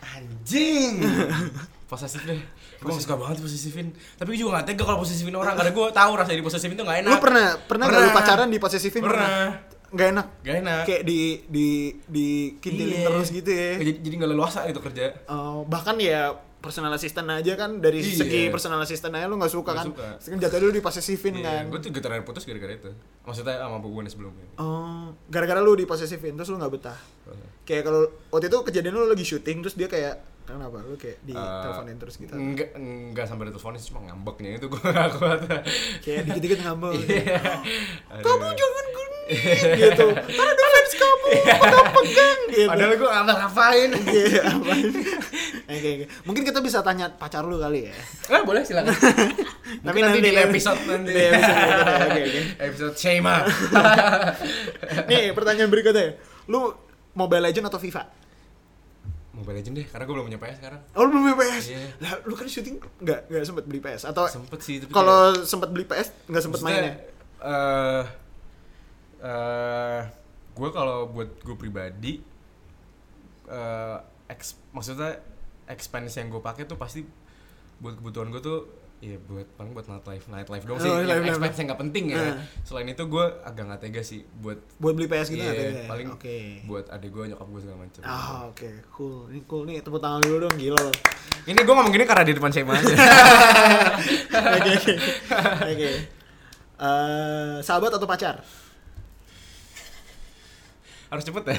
Anjing! Posesif deh gue gak suka banget posesifin tapi gue juga gak tega kalau posesifin orang. Karena gue tahu rasanya di posesifin tuh gak enak. Lu pernah pernah nggak lu Pernah. pacaran diposesifin? Pernah. nggak enak? Gak enak. Kayak di di di kintilin Iya. terus gitu ya? Jadi, jadi gak leluasa gitu kerja. Oh, bahkan ya personal assistant aja kan dari Iya. segi personal assistant aja lu nggak suka Nggak kan? suka. Kan jatuh dulu diposesifin kan? gue tuh getaran putus gara-gara itu. Maksudnya sama hubungan sebelumnya. Oh gara-gara lu diposesifin terus lu nggak betah? Kayak kalau waktu itu kejadian lu lagi syuting terus dia kayak Kenapa lu kayak di teleponin terus gitu? Enggak, enggak sampai diteleponin cuma ngambeknya itu gue gak kuat. Kayak dikit-dikit ngambek. Iya. Kamu jangan gini gitu. Karena ada fans kamu, pegang-pegang gitu. Padahal gue ngapa ngapain? Iya? Oke, oke. Mungkin kita bisa tanya pacar lu kali ya. Ah, boleh silakan. Tapi nanti, nanti di episode nanti. Di episode berikutnya, oke, oke. Episode Shema. Nih, pertanyaan berikutnya. Lu Mobile Legend atau FIFA? Mobile Legend deh, karena gue belum punya PS sekarang. Oh, lu belum beli PS? Iya. Lah, lu kan syuting nggak nggak sempet beli PS atau Sempet sih, tapi kalau sempet beli PS nggak sempet Maksudnya, mainnya? eh eh gue kalau buat gue pribadi eh ex, maksudnya expense yang gue pakai tuh pasti buat kebutuhan gue tuh ya buat paling buat nightlife nightlife dong sih Oh, yang expense yang nggak penting ya Nah. selain itu gue agak nggak tega sih buat Buat beli PS gitu iya, nggak tega? paling Oke. buat adik gue nyokap gue segala macam Ah, oke. Cool. Ini cool nih. Tepuk tangan dulu dong, gila loh. ini gue ngomong gini karena di depan Shema aja Oke, oke. Oke. Eh, sahabat atau pacar? harus cepet ya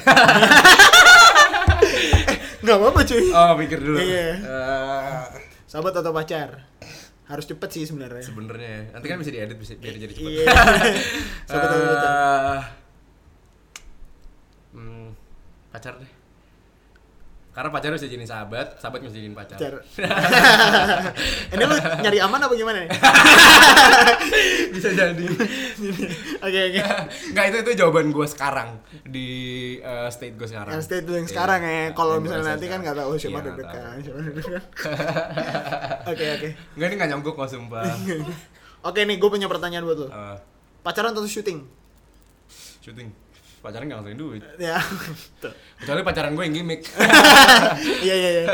Nggak apa-apa cuy. oh pikir dulu Iya. Eh, Sahabat atau pacar? Harus cepet sih sebenarnya. sebenarnya ya. nanti kan bisa diedit bisa biar jadi cepet Iya. Eh, hmm, pacar deh. Karena pacar bisa jadiin sahabat, sahabat bisa jadiin pacar. Pacar. Ini lu nyari aman apa gimana nih? bisa jadi. Oke, oke. Enggak itu itu jawaban gue sekarang di eh, state gue sekarang. Yang state lu yang Iya. sekarang ya. Kalau misalnya nanti kan nggak tahu siapa siapa deg-degan. Oke, oke. Enggak ini nggak nyangkut kok sumpah. Oke nih, gue punya pertanyaan buat lo. Eh, Pacaran atau syuting? syuting. Pacaran nggak ngasihin duit. Ya. Kecuali pacaran gue yang gimmick. Iya iya iya.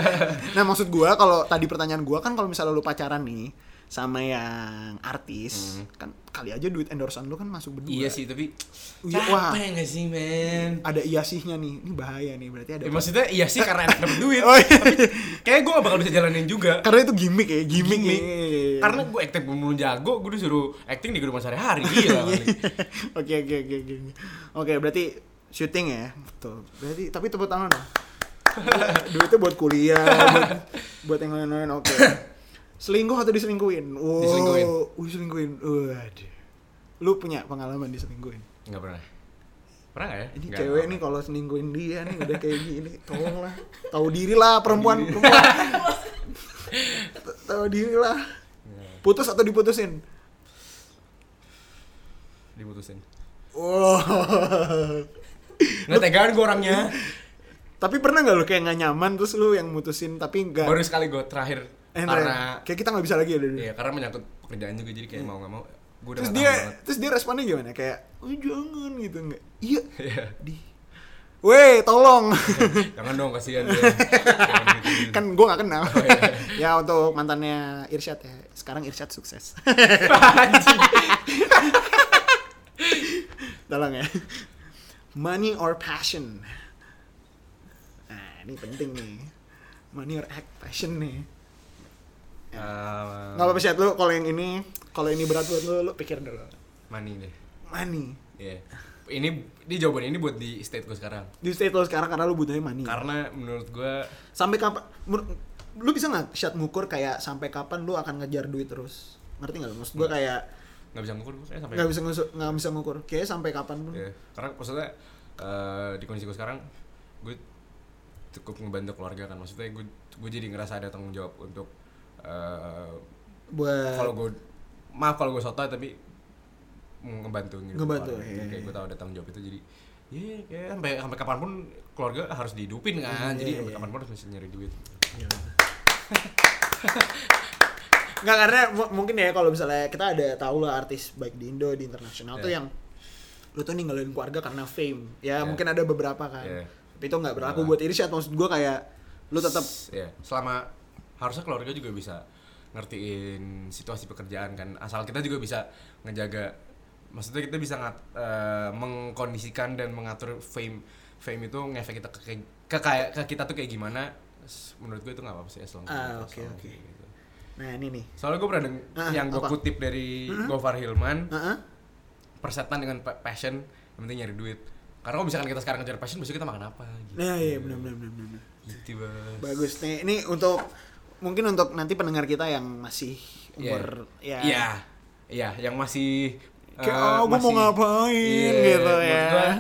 Nah maksud gua kalau tadi pertanyaan gua kan kalau misalnya lu pacaran nih sama yang artis kan kali aja duit endorsean lu kan masuk berdua. Hmm. iya sih tapi Iya, wah. nggak sih men? Ada iya sihnya nih. Ini bahaya nih berarti ada. Ya, maksudnya iya sih karena enak dapet duit. Oh, iya. Kayak gue gak bakal bisa jalanin juga. Karena itu gimmick ya, gimmick, Gimmick. nih. Karena gue acting belum jago, gue disuruh acting di kehidupan sehari-hari gila kali. Oke oke oke oke. Oke berarti syuting ya. Betul. Berarti tapi tepuk tangan dong. Duitnya buat kuliah, buat, buat yang lain-lain oke. Selingkuh atau diselingkuhin? Wow. Diselingkuhin. Uh, diselingkuhin. Waduh. Lu punya pengalaman diselingkuhin? Enggak pernah. Pernah gak ya? Ini Nggak, cewek nih kalau selingkuhin dia nih udah kayak gini, tolonglah. Tahu diri lah perempuan, Tahu diri lah. pernah. Putus atau diputusin? Diputusin. Wow. Nggak tegaan gue orangnya. Tapi pernah nggak lu kayak nggak nyaman terus lu yang mutusin tapi nggak Baru sekali gue terakhir. Eh, karena kayak kita nggak bisa lagi ya dulu. Iya, karena menyangkut pekerjaan juga jadi kayak mau gak mau gue udah terus nggak dia banget. terus dia responnya gimana? Kayak, "Oh, jangan gitu nggak." Iya. Iya. Di. Weh, tolong. Jangan dong kasihan dia. Gitu. kan gue nggak kenal. Oh, iya. ya untuk mantannya Irsyad ya. Sekarang Irsyad sukses. Tolong ya. Money or passion? Nah, ini penting nih. Money or act passion nih. Eh, Nggak apa-apa sih lu kalau yang ini, kalau ini berat buat lu, lu pikir dulu. Money deh. Money. Iya. Ini di jawaban ini buat di state gue sekarang. Di state lo sekarang karena lu butuhnya money. Karena menurut gue sampai kapan lu bisa nggak shot ngukur kayak sampai kapan lu akan ngejar duit terus ngerti nggak lu? maksud gua kayak nggak bisa ngukur gue sampai nggak bisa nggak bisa ngukur kayak sampai kapan pun Iya, karena maksudnya eh, di kondisi gue sekarang gue cukup ngebantu keluarga kan maksudnya gue gue jadi ngerasa ada tanggung jawab untuk eh, buat kalau gue maaf kalau gue sotoy tapi ngebantu gitu Ngebantu, iya, Jadi kayak iya. gue tahu ada tanggung jawab itu jadi ya kayak sampai sampai kapan pun keluarga harus dihidupin kan Iya, jadi iya, sampai iya. kapan pun harus bisa nyari duit nggak karena mu- mungkin ya kalau misalnya kita ada tahu lah artis baik di Indo di internasional tuh Iya. yang lu tuh ninggalin keluarga karena fame ya Iya. mungkin ada beberapa kan Iya. tapi itu nggak berlaku Iya. buat Irsyad maksud gua kayak lu tetap ya selama harusnya keluarga juga bisa ngertiin situasi pekerjaan kan asal kita juga bisa ngejaga maksudnya kita bisa ngat, eh, mengkondisikan dan mengatur fame fame itu ngefek kita ke, ke kayak ke kita tuh kayak gimana menurut gue itu nggak apa-apa sih as long as Ah, oke, oke. kayak gitu. nah ini nih soalnya gue pernah deng- Ah, yang gue kutip dari Gofar Hilman Heeh. persetan dengan pa- passion yang penting nyari duit karena kalau misalkan kita sekarang ngejar passion besok kita makan apa gitu Nah, iya benar benar benar benar. gitu Bagus nih. Ini untuk mungkin untuk nanti pendengar kita yang masih Iya. umur ya iya iya yang masih Kayak, eh, "Ah, gua mau ngapain," gitu menurut ya. gua,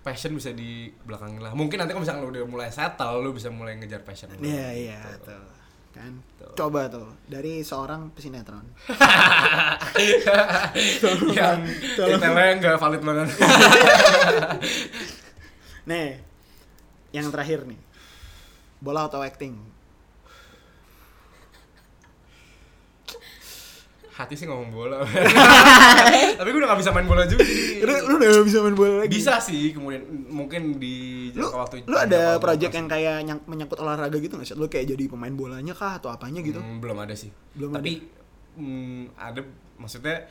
passion bisa di belakangin lah mungkin nanti kalau misalkan lu udah mulai settle lu bisa mulai ngejar passion lu. Iya iya tuh. Kan. Coba tuh dari seorang pesinetron. yang detailnya nggak valid banget Nih. Yang terakhir nih. Bola atau acting? Hati sih ngomong bola tapi gue udah gak bisa main bola juga Lu, lu udah bisa main bola lagi? bisa sih kemudian mungkin di Lu, jangka waktu lu ada project yang kayak nyang- menyangkut olahraga gitu nggak sih? Lu kayak jadi pemain bolanya kah atau apanya gitu? Hmm, belum ada sih Belum tapi hmm, ada maksudnya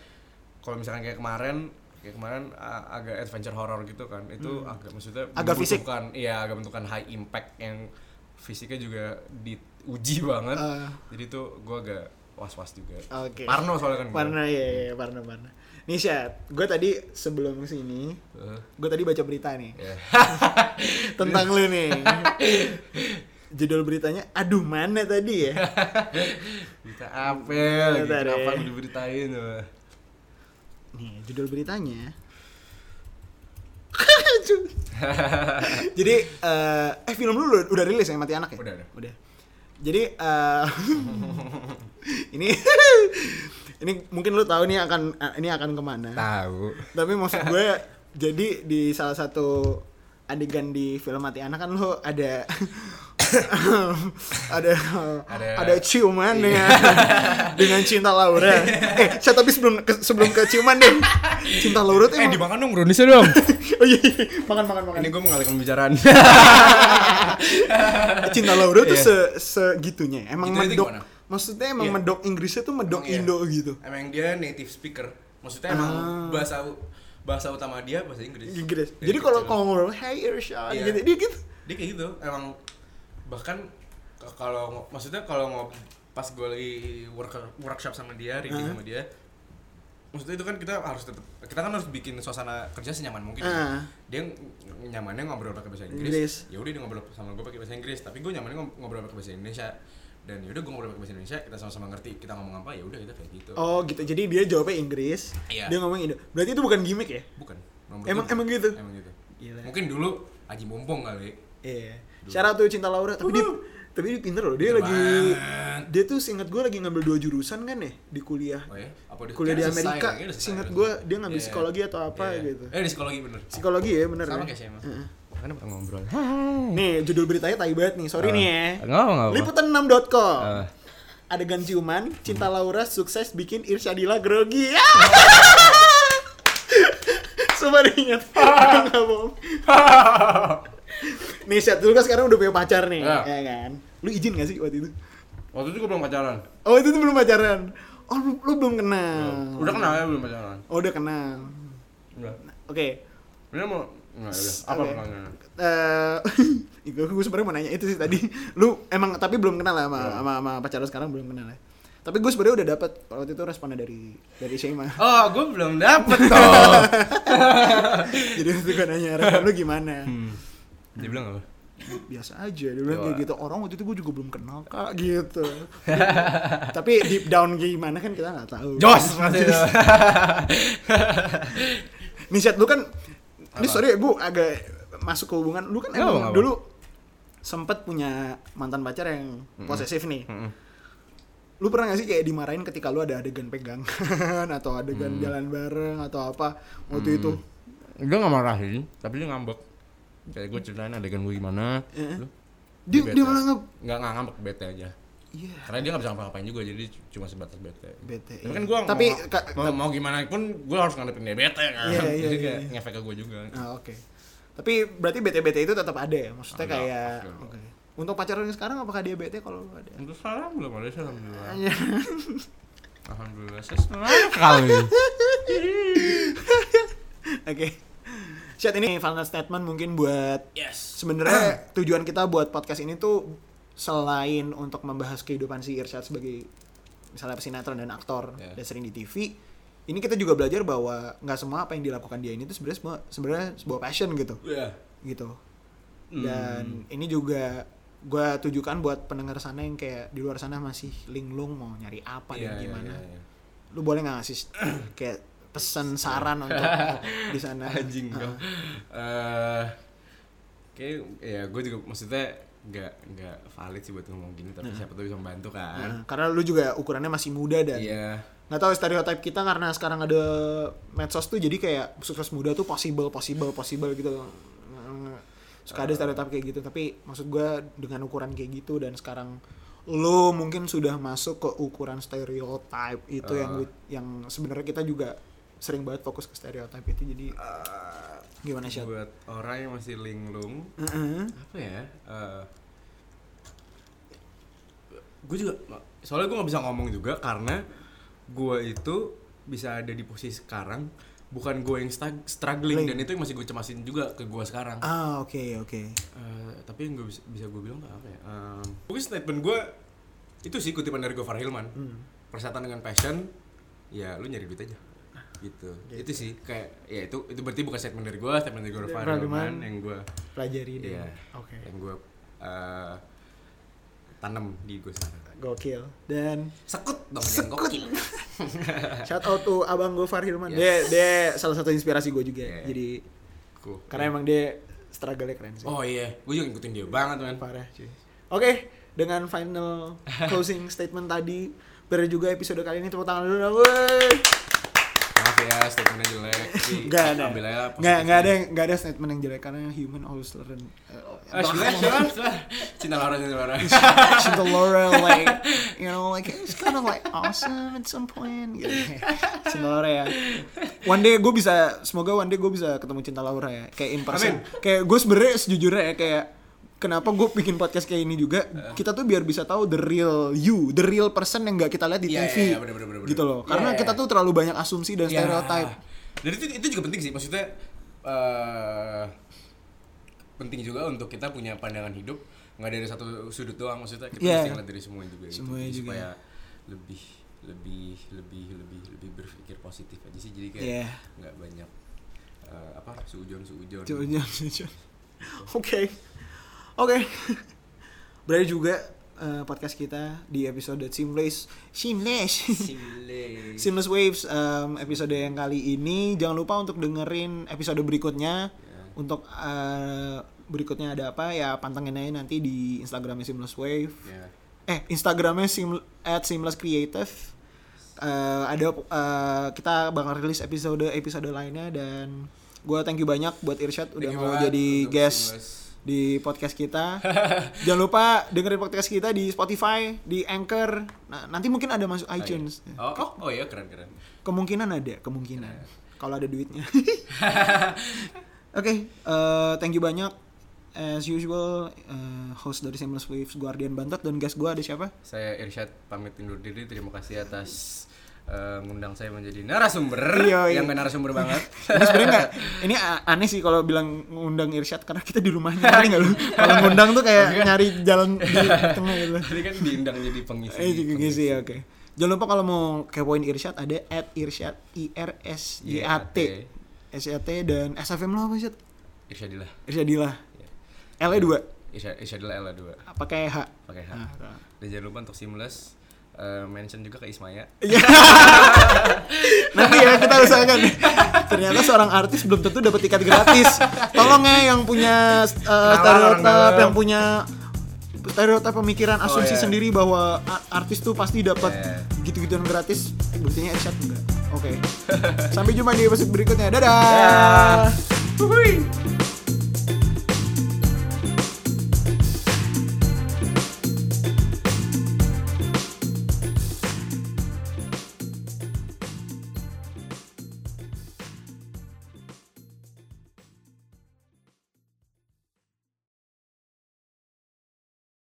kalau misalkan kayak kemarin kayak kemarin agak adventure horror gitu kan itu agak maksudnya Hmm. Agak fisik. iya agak bentukan high impact yang fisiknya juga diuji banget Ah. jadi tuh gue agak was was juga Oke. Parno soalnya kan. Parno ya, ya Parno Parno. Nih Syat, gue tadi sebelum sini, Eh, gue tadi baca berita nih ya. tentang lu nih. Judul beritanya, aduh mana tadi ya? Berita? Bentar ya. Kenapa gue diberitain? Nih, judul beritanya. Jadi, eh, eh film lu udah, udah rilis ya Mati Anak ya? Udah, udah. Udah. Jadi, eh, ini ini mungkin lu tahu nih akan ini akan ke mana. Tahu. Tapi maksud gue jadi di salah satu adegan di film Mati Anak kan lo ada ada Ada- ada ciuman Iya. dengan dengan cinta Laura. eh, saya tapi sebelum ke, sebelum ke ciuman deh. Cinta Laura tuh Eh emang- dimakan dong browniesnya dong. oh iya, iya. makan makan makan. Ini gue mengalihkan pembicaraan. cinta Laura tuh Iya. se segitunya. Emang Gitu itu medok. Maksudnya emang Iya. medok Inggrisnya tuh medok Emang iya. Indo gitu. Emang dia native speaker. Maksudnya emang Ah. bahasa bahasa utama dia bahasa Inggris. Inggris. Jadi kalau kalau ngobrol hey Irsyad Iya. gitu dia gitu. dia kayak gitu. Emang bahkan kalau maksudnya kalau ngob pas gue lagi work, workshop sama dia, reading Ah. sama dia, maksudnya itu kan kita harus tetap kita kan harus bikin suasana kerja senyaman mungkin. Ah. Dia nyamannya ngobrol pakai bahasa Inggris. Inggris. Ya udah dia ngobrol sama gue pakai bahasa Inggris, tapi gue nyamannya ngob- ngobrol pakai bahasa Indonesia. Dan yaudah gue ngobrol pakai bahasa Indonesia, kita sama-sama ngerti kita ngomong apa ya udah kita kayak gitu. Oh gitu. Jadi dia jawabnya Inggris. Iya. Dia ngomong Indo. Berarti itu bukan gimmick ya? Bukan. Nomor Emang- tujuh. emang gitu? Emang gitu. Gila. Mungkin dulu Aji Mumpung kali. Iya. Syarat tuh cinta Laura, tapi dia tapi dia pinter loh. Dia Pinter lagi dia tuh seingat gue lagi ngambil dua jurusan kan ya di kuliah. Oh ya? Apa dia Kuliah di Amerika. selesai, Seingat udah gue dia ngambil Iya. psikologi atau apa Iya. gitu. Eh di psikologi bener. Psikologi ya bener Sama ya? kayak saya. Makanya ngobrol. Nih judul beritanya tai banget nih. Sorry nih ya. Enggak enggak. Liputan6.com Eh. Adegan ciuman, Cinta Laura sukses bikin Irsyadila grogi. Sumpah dia ingat. Nggak bohong. Nih Syat, dulu kan sekarang udah punya pacar nih, Ya. ya kan? Lu izin gak sih waktu itu? Waktu itu gue belum pacaran. Oh itu tuh belum pacaran. Oh lu, lu belum kenal. Udah kenal ya belum pacaran. Oh udah kenal. Udah. Oke. Ini mau Enggak, udah. Apa pertanyaannya? Eh, gue gue sebenarnya mau nanya itu sih tadi. Lu emang tapi belum kenal lah sama, sama, sama pacar lu sekarang belum kenal ya. Tapi gue sebenarnya udah dapet waktu itu responnya dari dari Shema. Oh, gue belum dapet toh. Jadi waktu gue nanya respon lu gimana? Hmm. Dia bilang apa? Biasa aja, dia bilang kayak gitu. Orang waktu itu gue juga belum kenal kak gitu. tapi deep down gimana kan kita nggak tahu. Jos masih itu. Nih Syat, lu kan ini sorry gue agak masuk ke hubungan. Lu kan emang dulu sempet punya mantan pacar yang posesif nih. Lu pernah gak sih kayak dimarahin ketika lu ada adegan pegangan atau adegan Hmm. jalan bareng atau apa waktu itu? Dia nggak marahin, tapi dia ngambek. Kayak gue ceritain adegan gue gimana. Eh. Lu? Dia dia malah nge nggak nggak ngambek bete aja. Iya, Karena dia nggak bisa ngapa-ngapain juga, jadi cuma sebatas bete. bete. Tapi iya. kan gue Tapi mau, ka- mau, mau gimana pun gue harus ngadepin dia bete kan. Iya, iya, jadi iya, kayak iya. ngefek ke gue juga. Ah, oke. Tapi berarti bete-bete itu tetap ada ya? Maksudnya Ada, kayak oke. Untuk pacaran yang sekarang apakah dia bete kalau lu ada? Untuk sekarang belum ada sih alhamdulillah. Iya. Alhamdulillah saya senang sekali. Oke. Chat ini final statement mungkin buat Yes. sebenarnya tujuan kita buat podcast ini tuh selain untuk membahas kehidupan si Irsyad sebagai misalnya pesinetron dan aktor Ya. dan sering di TV, ini kita juga belajar bahwa nggak semua apa yang dilakukan dia ini tuh sebenarnya semua- sebenarnya sebuah passion gitu Iya. gitu Hmm. dan ini juga gue tujukan buat pendengar sana yang kayak di luar sana masih linglung mau nyari apa Iya, dan gimana iya, iya. lu boleh nggak ngasih kayak pesan saran untuk di sana anjing dong. Eh kayak ya gue juga maksudnya nggak nggak valid sih buat ngomong gini tapi siapa tuh bisa membantu Nah, kan. karena lu juga ukurannya masih muda dan Iya. nggak tahu stereotip kita karena sekarang ada medsos tuh jadi kayak sukses muda tuh possible possible possible gitu suka ada stereotip kayak gitu tapi maksud gua dengan ukuran kayak gitu dan sekarang lo mungkin sudah masuk ke ukuran stereotip itu yang Ah. yang sebenarnya kita juga sering banget fokus ke stereotip itu jadi gimana sih buat orang yang masih linglung apa ya? gue juga soalnya gue nggak bisa ngomong juga karena gue itu bisa ada di posisi sekarang bukan gue yang struggling Ling. dan itu yang masih gue cemasin juga ke gue sekarang. ah oke oke Eh, tapi yang gue bisa, bisa gue bilang apa ya? Ehm, mungkin statement gue itu sih kutipan dari Gofar Hilman. Hmm. Persetan dengan passion, ya lu nyari duit aja. Gitu. Itu sih kayak ya itu itu berarti bukan statement dari gue, statement dari Hilman Hilman. yang gue pelajari deh Iya. oke yang gue eh, tanam di gue sekarang. gokil dan Sekut dong yang gokil. Shout out to abang Gofar Hilman. Yes. Dia dia salah satu inspirasi gue juga. Yeah. Jadi Cool. karena emang dia struggle keren sih. Oh iya, gue juga ngikutin dia banget man. Parah cuy. Oke, dengan final closing statement tadi, biar juga episode kali ini tepuk tangan dulu dong. Woi. Ya statementnya jelek. Nggak ada. Nggak nggak ada nggak ada statement yang jelek karena human always learn. Ah, sudah, sudah. Cinta Laura, cinta Laura. Cinta Laura like you know like it's kind of like awesome at some point gitu. Cinta Laura ya. One day gue bisa semoga one day gue bisa ketemu Cinta Laura ya kayak in person. Kayak gue sebenarnya sejujurnya ya kayak kenapa gue bikin podcast kayak ini juga kita tuh biar bisa tahu the real you, the real person yang nggak kita lihat di Iya, TV. iya, iya, bener, bener, bener, gitu loh. bener. Karena Iya, kita iya. tuh terlalu banyak asumsi dan Ya. stereotype. Dan itu itu juga penting sih, maksudnya eh penting juga untuk kita punya pandangan hidup nggak dari satu sudut doang maksudnya kita Iya. mesti ngeliat dari semuanya juga gitu. Semuanya Jadi juga. supaya lebih lebih lebih lebih lebih berpikir positif aja sih jadi kayak Iya. nggak banyak eh, apa suujon suujon Jangan, jangan, jangan. Oke. Oke. Berarti juga eh, podcast kita di episode Seamless Seamless. Seamless Waves em, episode yang kali ini jangan lupa untuk dengerin episode berikutnya Ya. untuk eh, berikutnya ada apa ya pantengin aja nanti di Instagramnya Seamless Wave Ya. eh Instagramnya sim at Seamless Creative Eh, ada eh, kita bakal rilis episode episode lainnya dan gue thank you banyak buat Irsyad udah Thank mau jadi guest Seamless. Di podcast kita. Jangan lupa dengerin podcast kita di Spotify, di Anchor. Nah, nanti mungkin ada masuk iTunes. Oh, oh, oh iya keren keren. Kemungkinan ada, kemungkinan. Iya. Kalau ada duitnya. Oke, eh, thank you banyak. As usual, eh, host dari Seamless Waves Guardian Bantot dan guest gue ada siapa? Saya Irsyad pamit undur diri. Terima kasih atas eh, ngundang saya menjadi narasumber Iya, iya. yang gak narasumber banget. ini sebenarnya nggak ini aneh sih kalau bilang ngundang Irsyad karena kita di rumahnya ngerti nggak lu? Kalau ngundang tuh kayak nyari jalan di tengah gitu. Tadi kan diundang jadi pengisi. eh gitu gitu ya oke. Jangan lupa kalau mau kepoin Irsyad ada at Irsyad I R S Y A T. S Y A T dan SFM lo apa sih Irsyadilah. Irsyadilah. L nya dua? Irsya- Irsyadilah L dua. Pakai H. Pakai H. Ah, Dan jangan lupa untuk seamless eh, mention juga ke Ismaya. Iya. Nanti ya kita usahakan. Ternyata seorang artis belum tentu dapat tiket gratis. Tolong ya yang punya uh, orang stereotip, yang punya stereotip pemikiran asumsi iya. sendiri bahwa artis tuh pasti dapat Iya. gitu-gituan gratis. Eh, buktinya Irsyad enggak. Oke. Sampai jumpa di episode berikutnya. Dadah. Wuhui.